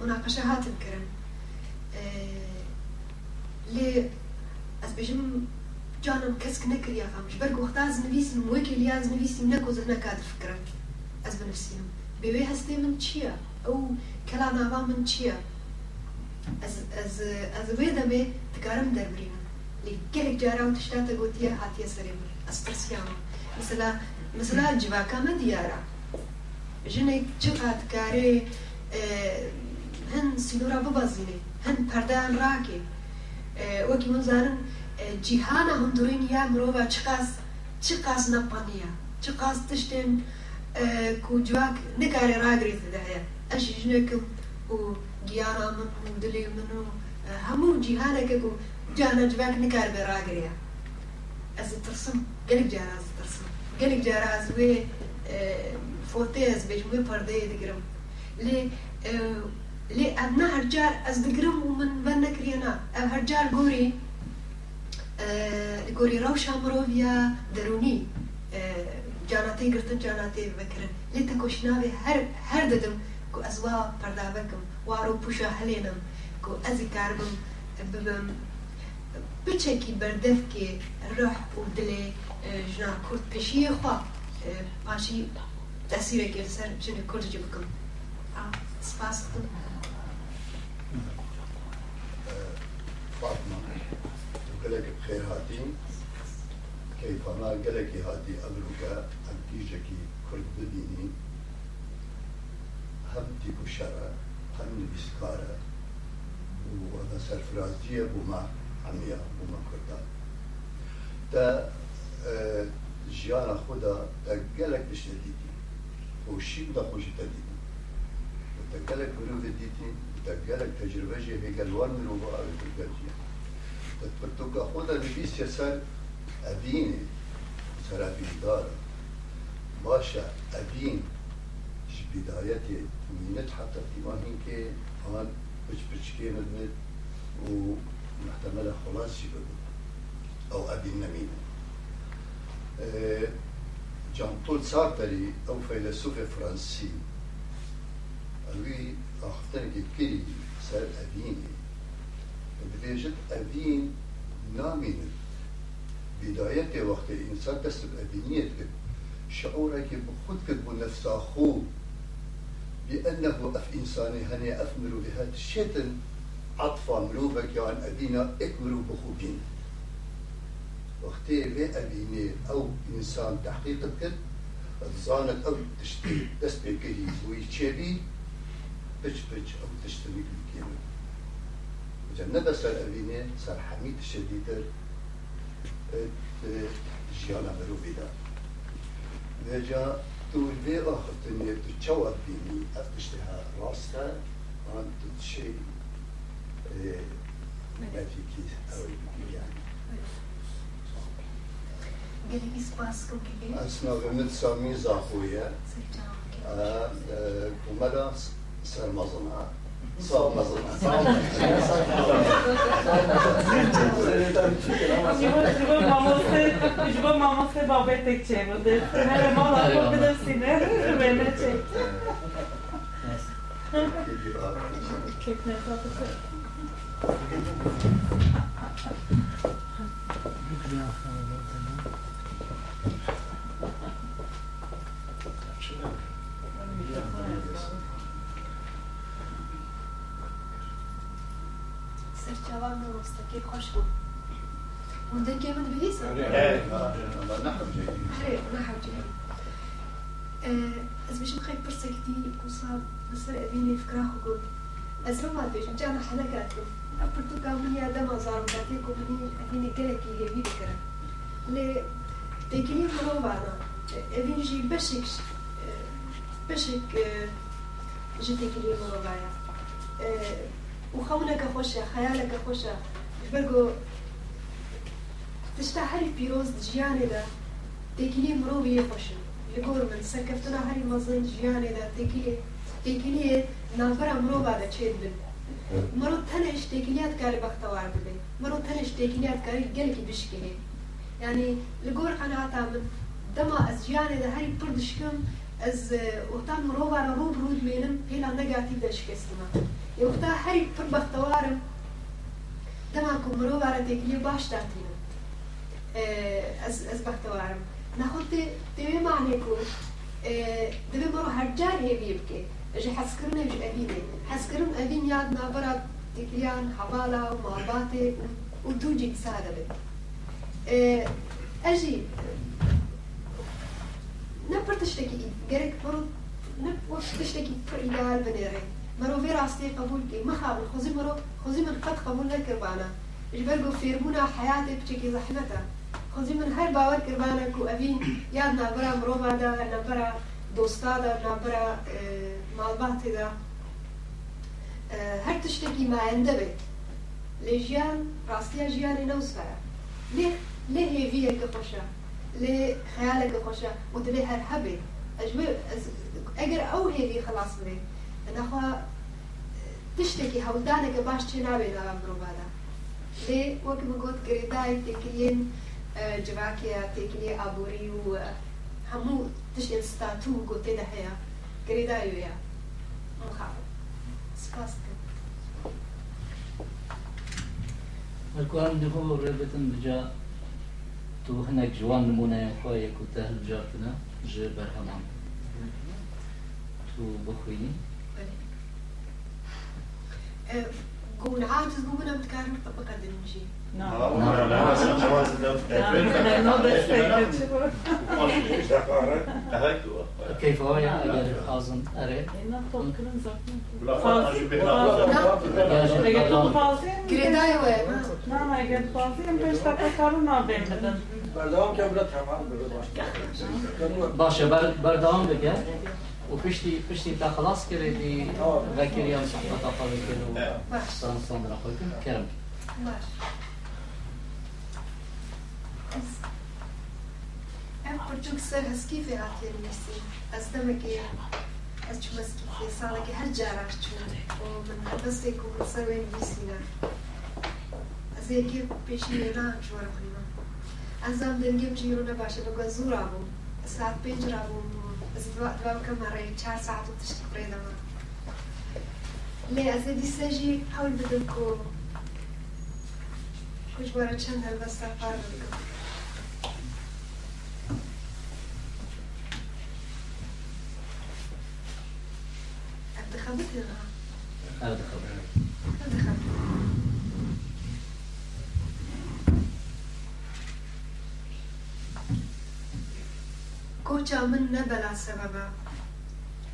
مناقشه هات کردن لی از بجم جانم کس یا خامش برگ وقتا از نویسیم وکی لیا از نویسیم نکو زهنه نکاد فکرم از بنفسیم بیوی هستی من چیا؟ او کلا آوا من چیا؟ از از از ویدمه دمه دربریم لەگەلێکجاران تشتاتە گوتیە هاتیە حتی سریم ئەسپرسیانەوە مثلا مثلا جوواکەمە دیارە ژنێک هن سنورا ببازینه هن ببەزینێ هەن وکی من زارن جیهانا جیهانە هەندورین یا مرۆڤ نپانیا چ تشتین کو چ قاز را کوجواک ده ڕاگرێتدا اش جنه کم و گیارا من و دلی منو و جیهانا که کو جانا جبان نكار براغريا از ترسم. قلق جارا از ترسم. قلق جارا از وي فوتي از بيج وي پرده دقرم. لي لي هر جار از دقرم ومن بنا كريانا هر جار قوري قوري روشا مروفيا دروني. جاناتی گرتن جاناتی بکرن لی تکوشنا به هر هر ددم. کو از وا پردا بکم وارو پوشا هلینم کو از کاربم ببم. ببم بچێکی بەردەفکێ ڕح و دلێ ژنا کورد پێشیە خوا. پاشی تەسیرێکی لەسەر ژنێ کوردجی بکەم سپاس. دکم فاطمة وقالك بخير هاتين كيف ما قالك هاتي أبرك أنتيجكي كرد بديني هم هم عمية بما كردا تا جيانا خدا تا قالك بشتديتي وشي بدا خوش تديتي تا قالك بروف ديتي تقالك تجربة جي هيك الوان من وبقى بترجع تتبرتوك خدا نبيس يسال أبيني سرابي دار باشا أبين بدايتي مينت حتى في هيك هان بش بش كي ندمت ومحتملة خلاص شبه أو أبين نمينة أه جان بول سارتري أو فيلسوف فرنسي lui أختنك كري سر أبيني بديجت أبين نامين بداية وقت الإنسان دست بأبينية شعورك بخود كتب نفس أخوه بأنه أف إنساني هني أفمرو بهذا الشيطان عطفا مروبك يعني أبينا اكمرو بخوبين وقتي بي أبيني أو إنسان تحقيق كد زانت أو تشتي تسبي كهي ويتشبي بچ بچ أو تشتري بالكيلو جنة سر أبيني سر حميد الشديدر جيانا برو بيدا. وجا تقول بي آخر تنية تتشوى بيني أفتشتها راستا عن تتشي mevziki tabii yani. Aslında ümit sarmi zahuye kumara sarmazına salmazına Juba mama se babe tek čemu, da se ne vemo lahko, da برسة كتير وصاب بصير أبيني فكرة خقول از لو ما بيش جانا حلقاتكم أبرتو كامل يا دم أزار مكاتيكم مني أبيني كلكي يبي بكرة لي تيكيني مرو بعنا أبيني جي بشك بشك جي تيكيني مرو بعنا وخونك خوشة خيالك خوشة. برقو هەری پیرۆز ژیانێدا تێکیلی مرۆڤ یە خۆشن لەگۆر من سەرکەفتنا هەری مەزن ژیانێدا تێکیلێ تێکیلێ ناوبەرە مرۆڤ دەچێت بن مرۆ تەنە شتێکیات کاری بەختەوار ببێ مرۆ تەنە شتێکیات کاری گەلکی بشکێ ینی لە گۆر قەنەعاتا من دەما ئەس ژیانێدا هەری پڕ دشکم ئەس وەختان مرۆڤارە ڕوو ڕوود مێنم پێلا نەگاتی دەشکستمە وەختا هەری پڕ بەختەوارم دەما کو مرۆڤارە تێکیلی باش داتینم ئەس بەختەوارم نەخۆ دەوێ مانێک و دەبێ مرۆ هەرجار هێوی بکێ ji hezkirinê ji evînê hezkirin evîn جه حسكرنا جه أبينا حسكرم أبين ياد نابرة تكليان حبالة ومعباتة ودوجي تساعدة بي أجي نبرتشتكي غيرك برو نبرتشتكي فر إيال بنيري مرو في راستي قبول كي مخاب خوزي مرو خوزي من قد قبول لك ربانا جه برقو فيرمونا حياتي بشكي زحمتا خوزي من هاي باور كربانا كو أبين ياد نابرة مروفانا نابرة نابرة دوستانا برا مالباتي دا هر تشتكي ما عنده بيت لجيان راسيا جياني نو سفرا ليه ليه هيفيه كخوشا ليه خيالك كخوشا ودلي هر حبي اجبر اگر أو هيفي خلاص بري أنا خوا تشتكي هولدانا كباش تشنابي دا بروبادا ليه وكما قلت قريتاي تكلين جواكيا تكلين ابوري و هموت tiştên statû gotê de heye girêdayê ya مخاطب سپاس الكوان دخول ربطن بجا تو هناك جوان نمونا يخويا كنت أهل جارتنا جي برهمان تو بخويني قول عاجز قول انا بتكارن طبقة دنجي كيف هو يا أجل حازم أري گرێدای وێ بەردەوام کە برە تەمان بێت باشە بەردەوام بکە و پشتی پشتی تا خلاص کردی ذاکریان صحبت قبل کرد و سان سان را خود کرد باش از این پرچوک سر هسکی فی آتیر از دمکی از چوب هسکی فی که هر جارا چون و من هر دسته که سر وین میسی از یکی پیشی نیرا هم چوار از هم دنگیم چی رو نباشه بگا زورا بوم ساعت پینج را بوم از دوام که مره چهار ساعت و تشتی پریده ما لی از دیسه جی حول بدم که کچ بارا چند هلوسته فارده بگم دخلت لا دخلت کۆچا من نەبەلا سەبەبە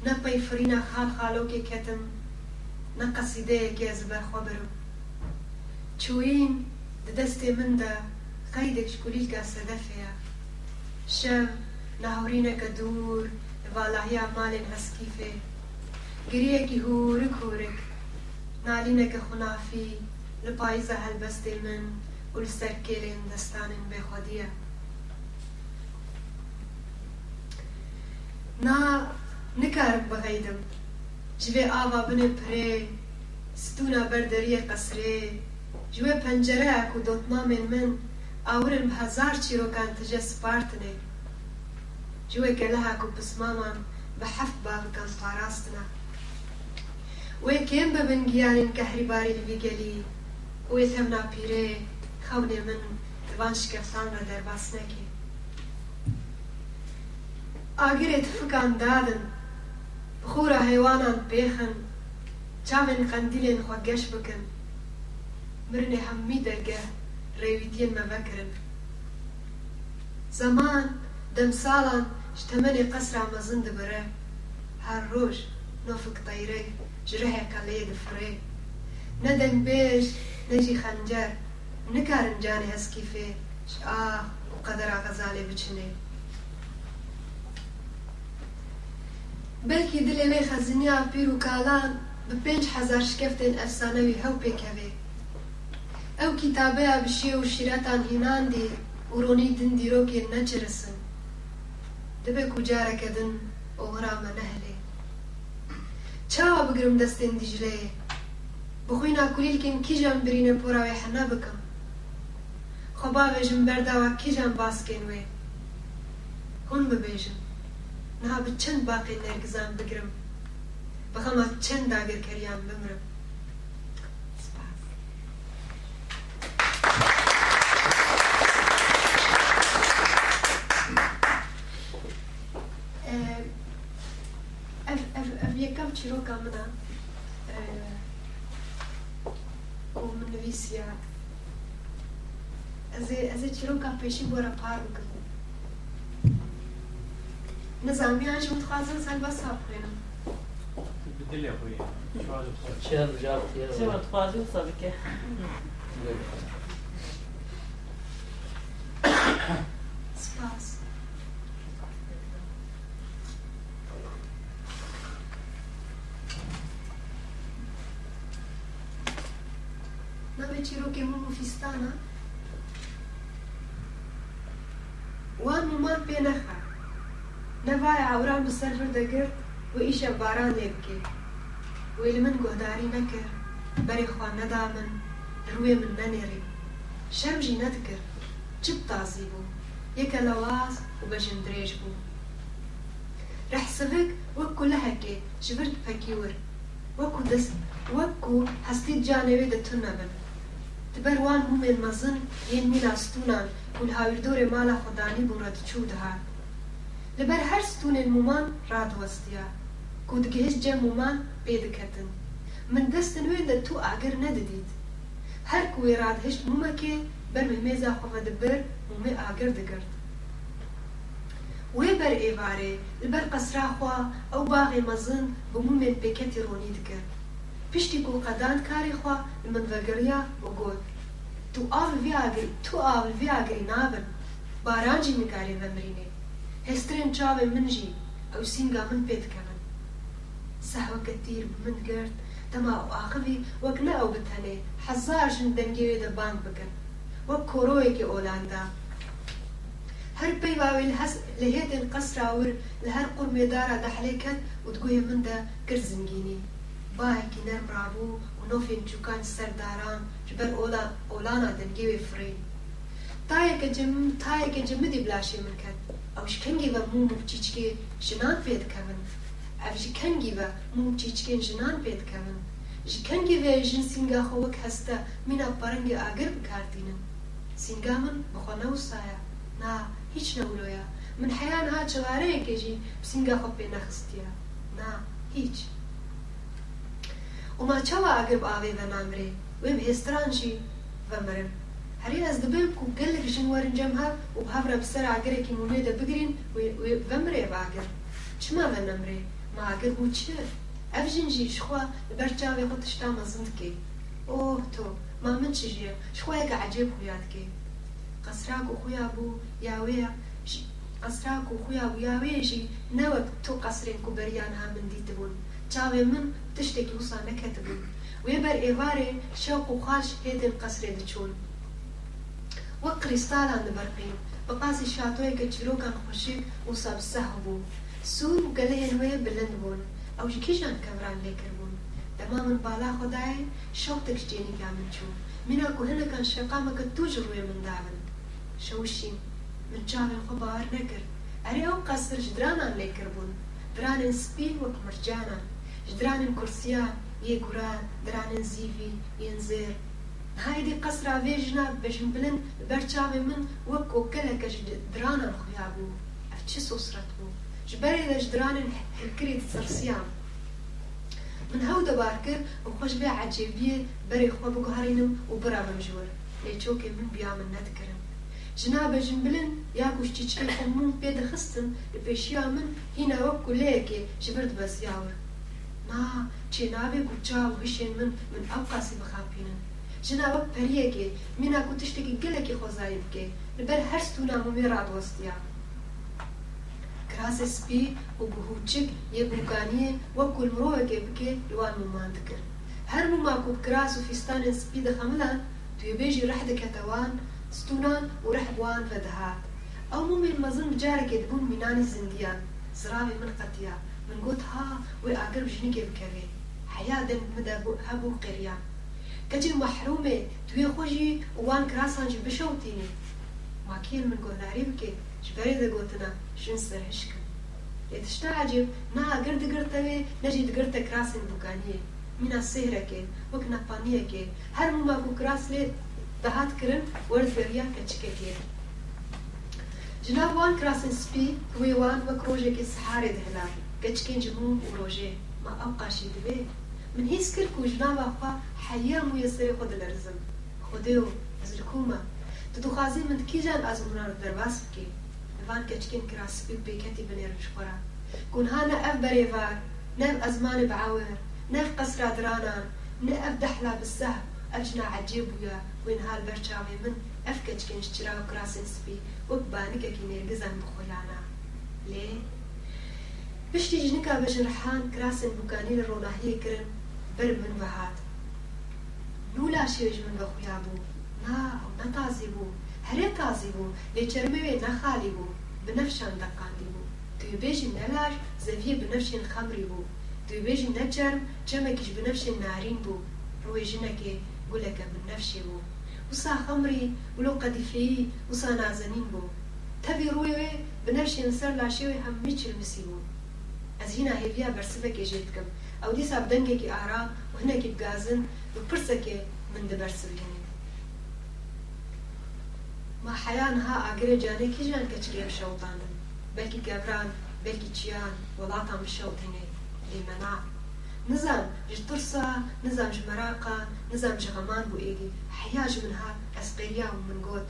نەپەی فرینە خاڵ کتم، کەتم نە قەسیدەیەکی ئەز بەرخۆ بەرم چوین دەستێ مندا قەیدێک شکولیکە سەدەفەیە شەم ناهورینەکە دوور بالاهیا مالێن هەسکیفێ گریه هور کورک نالینه که خنافی لپایزه هلبست من و لسرکیرین دستان به خودیه. نا نکارم بغیدم جوه آوا بنه پره ستونا بردری قصره. جوه پنجره اکو دوتنام من آورن به هزار چیروکان تجه سپارتنه. جوه گله اکو پسمامان به حفت باغکان پاراستنه. وێ کێم بە بنگیانین کە هەریباری لەویگەلی وێ تەم ناپیرێ خەونێ من دوان شکەفتان لە دەرباس نەکێ ئاگرێت فکان دادن بخورە هەیوانان پێخن چاوێن قەندیلێن خوا گەش بکەن مرنێ هەممی دەرگە ڕێویتیان مەڤەکردن زەمان دەم ساڵان شتەمەنێ قەسرا مەزن دەبرە هەر ڕۆژ نۆفک تەیرەی جره کلی دفره نه دنگ بیش نه جی خنجر نکارن کیفه ش آه و قدر آغازالی بچنه بەلکی وی خەزنیا پیر و کاڵان به پنج هزار شکفتێن هاو هەو او کتابه ها بشی و شیرتان هینان دی و رونی دن دیروکی نەچرسن دەبێ کوجارەکە دن ئۆڕامە نهلی چاوا بگرم دەستێن دیژلەیە. بخۆی ناکولیلکەم کیژان برینە پۆراوی حەنا بکەم. خۆ باوێژم بەرداوە کیژان باسکێن وێ. هون ببێژم. نها بە چەند باقی نەرگزان بگرم. بەخەما چەند داگرکەریان بمرم. ئەزێ ئەزێ چیرۆکە پێشی بۆرە پار بکەم نزانیان ژ متخوازن سەر بەسا بخوێنم بدلي اخوي شو هذا بصير؟ چه ئاوران بەسەر دەگرت و ئیشە باران لێ بکێ وی لە من گۆداری نەکرد بەرێ خوا نەدا من ڕوێ من نەنێڕی شەمژی نەدکرد چپ تازی بوو یەکە لە واز و بەژن درێژ بوو رەحسبک وەکو لە هەکێ ji vir pekî wir wekû dest wekû hestî canevê de tun nebin Di ber wan hûmên mezin yên mîna stûnan ku لەبەر هەر ستونێن مومان ڕادوەستیا کو دگەهێش جە مومان پێدەکەتن من دەستن وێ لە تو ئاگەر نەدەدیت. هەر کوێ ڕادهشت مومەکێ بەرمێ مێزا خۆمە دەبەر مومێ ئاگەر دەگرت. وێ بەر ئێوارێ لەبەر قەسراخوا ئەو باغێ مەزن بە مومێن پێکەتی ڕۆنی دەگرت پشتی گوڵقەدان کارێخوا لە منڤەگەریا بگوت تو ئاڵ تو ئاڵ ڤیاگری نابن. بارانجی نگارێ بەمرینێ. هێسترێن چاوێ منژی ئەو سینگا من پێتکەمن ساوەکە تیر من گرت تەما و ئاخوی وەک لە ئەو بتەنێ. حەزار ژن دەنگێوێ دەبانگ بکەن. وەک کۆرۆیەکی ئۆلاندا. هەر پێی واوێن هەس لە هێتن قەسراور لە هەر قورمێدارا دەحلێکەن وتگوێ مندا کرد زنگینی. باەکی نەرڕابوو و نۆفێن چووکان سەرداران جبەر ئۆلا ئۆلانا دەنگێوێ فرین تایەکە جم تایەکە جمدی بلاشێ من کرد اوش کنگی و مو مبچیچکی جنان پید کمن او جی کنگی و مو مبچیچکی جنان پید کمن جی کنگی و جن سینگا خوک هستا مینا پرنگ آگر بکاردینم سینگا من بخوا نوستایا نا هیچ نولویا من حیان ها چواره که جی بسینگا خو پی نخستیا نا هیچ. اما ما چوا آگر با آوی و نامره و به جی و مرم هێسترانژی بەمرن هەری ئەس دەبێ و گەلێک ژن وەرنجەم هەب و هەورە بسەر ئاگرێکی موێدە بگرین بەمرێ باگر چما بە نەمرێ ماگەر بوو چ ئەف ژنجی شخوا لەبەر چاوێ خۆ تشتا مەزندکێ ئۆ تۆ ما من چژیە شخوایەکە عجێب خویاتکێ قەسراک و خویا بوو یاوەیە قەسراک و خویا بوو یاوێژی نەوەک تۆ قەسرێن و بەریان ها من من تشتێکی وسا نەکەتبوون وێ بەر ئێوارێ شەوق و خاش قەسرێ دەچوون وەک کریستالان برقی بە پاسی شاتۆیەکە چیرۆکان خۆشیک و سابسەه بوو سوور و گەلەیان وەیە بلند بوون. ئەو کیژان کەمران لێکردبوون دەما من بالا خۆدایە شەو تەکشتێنی لا من چوو منە کوهنەکان شەقامەکە توژ ڕوێ منداون شەوشی من چاڵێن خۆ باوار نەکرد. ئەرێ ئەو قەسر ژدرانان لێکردبوون درانن سپین وەک مرجانان ژدرانن کورسیا یەگوران درانن زیوی ینزێر هایدی قصر آویجنا بجن بلن برچاو من وکو کلکش درانا خویا بو. اف چه سوسرت بو. جبری دش دران هکری تسرسیان من هاو دبار کر و خوش بیا عجیبیه بری خواب گهارینم و برام جور لیچو چوکی من بیام ندکرم جناب جنبلن یا گوشتی چی خمون پیدا خستن لپیشیا من هینا وکو لیکی جبرد بس یاور. ما چه نابه گوچا و هشین من من ابقاسی بخاپینن جنا وك پريك منا كو تشتكي گلك خوزاي بكي لبر هر ستونا مومي رابوستيا كراس سبي و بهوچك يبوكانيه وك كل مروهك بكي لوان مومان دكر هر موما كو بكراس و فستان سبي دخملا تو يبيجي رح دكتوان ستونان و رح بوان فدهات أو مومي المزن بجارك دبون مناني زنديان زرابي من قطيا من قوت ها و اقرب جنيك بكري حياة دمدابو هبو قريان كجي محرومة. توي خوجي وان كراسان جي بشوتيني ما كين من قهناري بكي جبري دا قوتنا شن سر هشكم يتشتعجب نا قرد قرتوي نجي قرت كراسن بوكانية. من سهرك وكنا بانيك هر ما كو كراس لي دهات كرن ورد بريا كتشكك جناب وان كراسن سبي وي وان وكروجك السحاري دهلا كتشكين جموم وروجي. ما أبقى شي دبي من هيس كركو جناب أخوا حيا ميسر خود الأرزم خوديو أزركوما تدخازي من كيجان أزمنا درباس بكي وان كتشكين كراس بي بيكتي بنير شخورا كون هانا أف بريفار نف أزمان بعاور نف قصرة درانا نف دحلا بالسهب أجنا عجيب ويا وين هالبرشاوي من أف كتشكين اشترا وكراسين سبي وبانك كي نرجزن بخولانا ليه؟ بشتي جنكا باش رحان كراسن بوكاني الروناهية كرن بر من بەهات نولا شێژ من بە خویا بوو نا ئەو نەتازی بوو هەرێ تازی بوو لێچەرمەوێ نەخالی بوو بنەفشان دەقاندی بوو توێبێژی نەلاش زەویە بنەفشێن خەمری بوو دوێژی نەجەرم جەمێکیش بنەفشێن نارین بوو ڕۆی ژنەکێ گولەکە بنەفشێ بوو وسا خەمری ولو قەدیفەیی وسا نازەنین بوو تەوی ڕوویێ بنەفشێن سەر لاشێوێ هەممی چرمسی بوو ئەزینا هێویا بەرسبەکێ ژێتکەم برسفك جيتكم أو ديسا بدنجك اعرا وهناك بغازن وبرسك من دبرسفيني ما حيانها اقري جاني كي جان كتشكي بشوطان بلكي كابران بلكي تشيان ولاطا بشوطيني لمنع نظام جترسا نظام جمراقا نظام جغمان بو ايدي حياج منها اسقيا ومن قود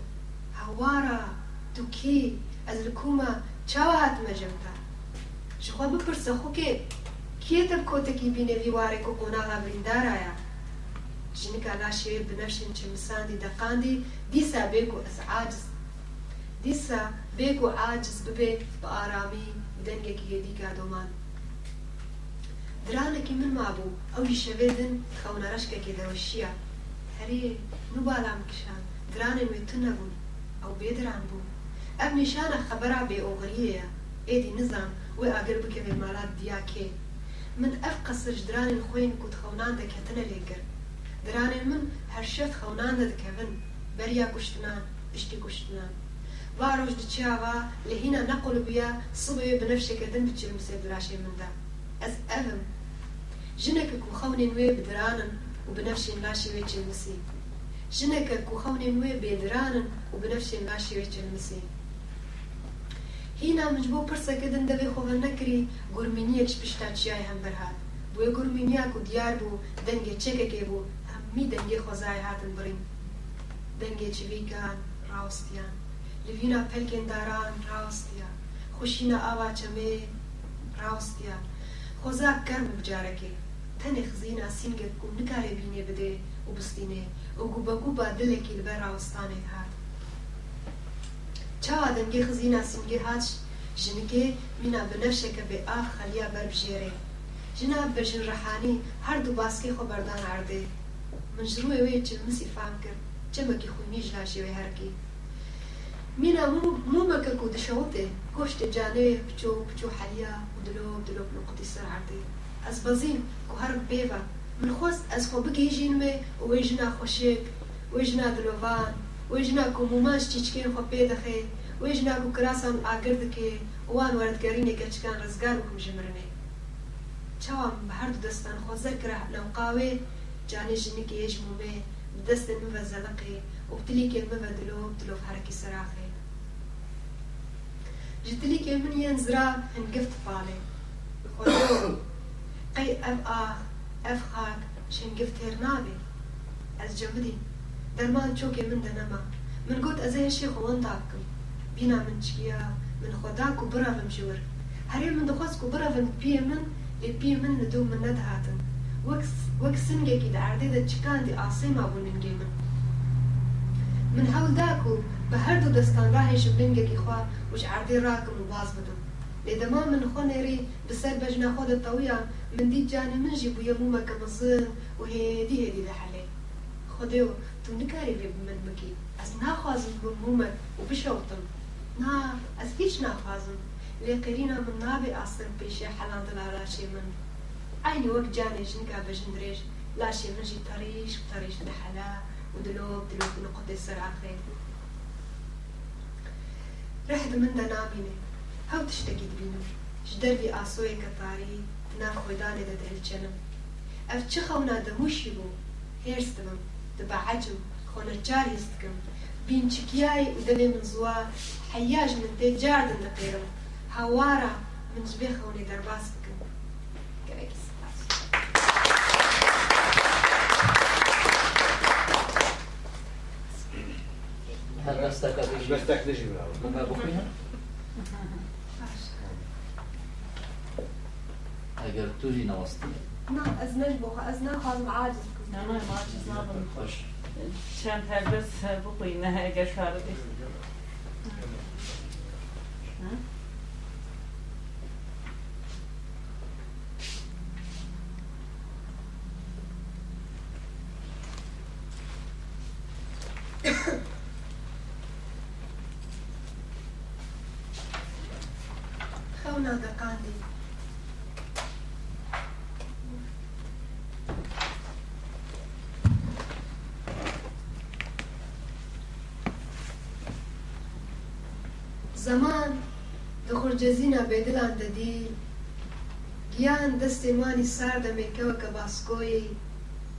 هوارا توكي از الكوما چاوات مجمتا. شخوا بپرسه خو کیه تب کوتی کی بینه ویواره کو کنها ها بین داره یا چنین کلا شیر بنشین چه مسندی دقندی دی سه از عجز دیسا سه بیکو عجز ببی با آرامی دنگه کیه دی کدومان در حال که من مابو اولی شویدن خونه رشکه که کی هری نبالم کشان در حال می تونم او بی در بود اب نشانه خبره بی اغريه ادی نزام و اگر بکه مالات دیا که من ئەف قەسر درانên خوێن کوت خەونان دەکەتنە لێگر من هەر شەت خەونان دەدکەون بەریا کوشتنان پشتی کوشتنان وا ڕۆژ دچیاوە لە هینە نەقل بووە سڵێ بنەفشێکردن بچرم سێ دراشێ مندا ئەس ئەvم ژنێکە کو خەونێن وێ بدرانن و بنەفشێن لاشی وێ چلمسی ژنێکە کو خەونێن وێ بێدرانن و هینا من بۆ پرسەکردن دەبێ خۆڵە نەکری گورمینیەکش پشتا چیای هەم بەرهات بۆیە گورمینیاک و دیار بوو دەنگێ چێکێکێ بوو هەممی دەنگێ خۆزای هاتن بڕین دەنگێ چویکان ڕاوستیان لڤینا پەلکێنداران ڕاوستیا خوشینە ئاوا چەمێ ڕاوستیا خۆزا گەرم بجارەکێ تەنێ خزینا سینگت و نکارێ بینێ بدێ و بستینێ و گوبەگو با دلێکی لەبەر ڕاوستانێک هات چاوا دەنگێ خزینا سینگێ هاچ ژنگێ مینا بنەفشێکە بێ ئاخ خەلیا بەربژێرێ ژنا بەژن ڕەحانی هەردوو باسکەی خۆ بەردان ئاردێ من ژڕوێ وێ چلمسی فام کرد جەمەکی خوینیش لاشێوێ هەرکی مینا مومەکە و دشەوتێ گۆشتێ جانێ بچۆ بچۆ حەلیا و دلۆ دلۆ نقطی سەر عردێ ئەس بەزین و هەر بێڤە من خۆست ئەس خۆ بگەیژین مێ وێ ژنا خۆشێک وێ ژنا دلۆڤان وێ ژنا و موماش چیچکێن خۆ پێ دەخێ وێ ژنا و کراسان ئاگر دکێ وان وەردگەرینێکە چکان ڕزگار و کوژمرنێ چاوام بە هەردوو دەستان خۆزەر کرا لەوقاوێ جانێ ژنێکی هێژ مومێ دەستن مڤە زەلقێ و بتلیکێ مڤە دلۆ دلۆ حرەکی سەراخێ ji dilîkê min yên zira hingift falê qey ev ah ev xak ji درمان چوکی من دەنەما من گوت از هێشی خۆن تاکم بینا من چیە من خدا و براڤم ژوەر من دەخواست و براڤن پی من لێ پێ من لە وکس من نەدەهاتن وەک سنگێکی دەعادێ چکاندی ئاسێما بوو ننگێ من. من حال داکو به هر دو هەردوو راهش بلنگه کی خوا وش عردی راکم و باز بدم. لێدەما من خۆ ری بەسەر بەژنا خۆ دەتەویە من دی جانە منژی بووە مومەکە مزن و هێدی هێدی لە حەلێ خۆدێ تو نکاری لێ من بکی ئەس ناخوازم بم مومەک و بشەوتم نا ئەس هیچ ناخوازم لێ قێرینا من نابێ ئاسر پێشێ حەڵان دڵا لاشێ من. ئاینی وەک جانێ ژنکا بەژن درێژ لاشێ منژی تەریش تەریش لە حەلا و دلۆب دلۆب نقطێ سەر ئاخرێت ڕحد من دەنابینێ هەو تشتێکی دبینم ji dervî asoyeke tarî nav xwedanê de dilçenim ev çi xewna demûşî bû hêrs dibim dibehecim تبعجم خونا جاريس تكم بين شكياي ودني من زوا حياج من تي جارد النقيرم هوارا من جبيخة ولي درباس تكم كريس اگر توری نوستی. نه از نجبو خواهد از نه خواهد معاجز Nemaj mači znabam. Čem tebe se bukline ege kardi. Havna da kandi. زمان دخور جزینا بدلان دادی گیان دست مانی سرد مکو که باسکوی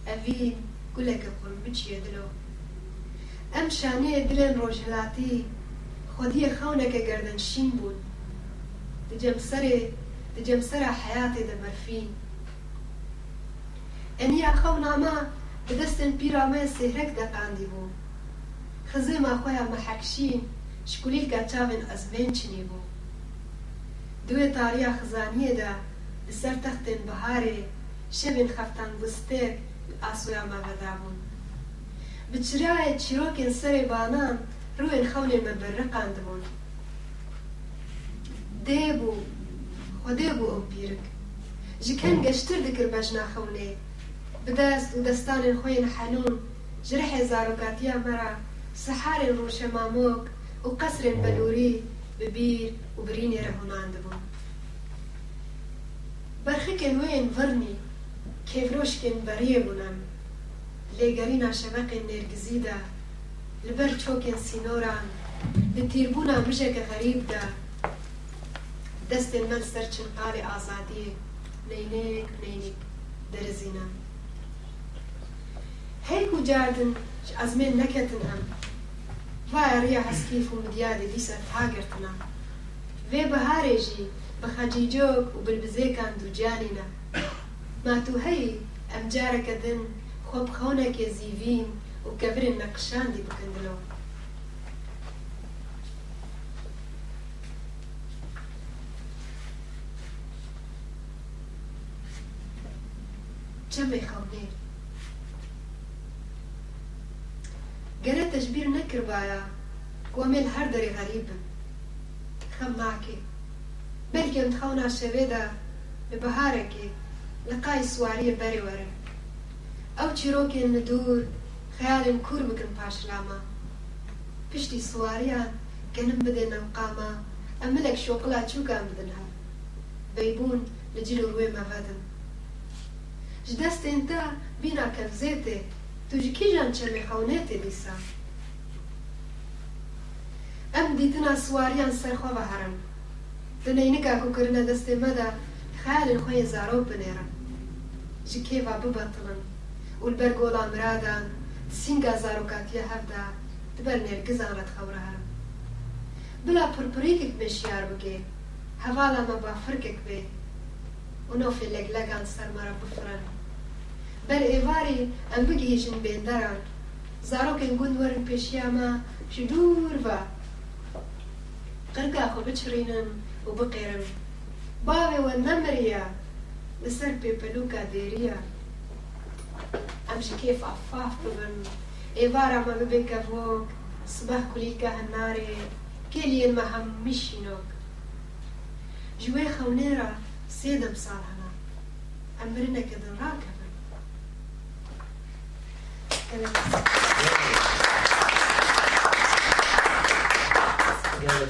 اوین گلک قرب چیه دلو. ام شانه دلن روشلاتی خودی خونه که گردن شین بود دجم سر دجم سر حیاتی دمرفین انی اخونا ما بدستن پیرامه سهرک دقاندی بود خزیما خویا محکشین شکلیلکە از وین چنی بو دوی تاریا خزانیەدا لەسەر تەختێن بحاره شەوێن خفتان بستر ئاسویان ما بوون. بچرایە چیرۆکێن سر بانان روین خونه من برقان دمون ده بو خوده بو او پیرک. جکن گشتر دکر بجنا خونه بدست و دستان خوین حنون جرح زاروگاتیا مرا سحار روش ماموک و قەسرێن بەلووری ببیر و برینێ رەهۆنان دەبوو که نوێن بریه بونم بەریە بوونم نرگزی ناشەمەقێن لبر چوکن سینوران به لە تیربوونا غریب دا. دست من سەر آزادی. ئازادی نینیک در زینا هی کجاردن از من نکتن هم فاریا هسکی فوم دیاده دیسا تها گرتنا و به هاری جی به خجی جوک و بلبزیکان دو جانینا ما تو هی ام جارک دن خوب خونه که زیوین و کبر نقشان دی بکندلو چه میخوام نیر؟ گله تجبیر نکر بایا کومیل هر دری غریب خم ماکی بلکه انتخاونا شوی دا به بحاره که لقای سواری بری وره أو چیروکی ندور خیال کور بگن پاشلاما پشتی سواریا گنم بده نوقاما املک شوقلا چوکم بدنها. بیبون لجلو روی مفادم جدست انتا بینا کفزیته تو جی کی جان چه می‌خوانه تی بیسا؟ ام دیتن اسواریان سر خواب هرم دنه اینکا که که کرنه دسته مدا خیال خوی زارو بنیرم جی که با ببطلن و البرگولا مرادا سینگا زارو کاتیا هفتا دبر نرگز آنت خوره هرم بلا پرپری که بشیار بگی حوالا ما با فرک بی اونو نوفی لگ لگان سر مرا بفرنم بر ایواری ام بگیشن بینداران زاروک این گوند ورن پیشی اما شو دور با قرگا خو بچرینم و بقیرم باوی و نمریا لسر پی پلوکا دیریا أم شکیف افاف ببن. ایوارا ما ببن کفوک صبح کلیکا هنناری کلی ما هم میشینوک جوی خونه را سیدم سال هنم امرینه کدن راکم Thank you.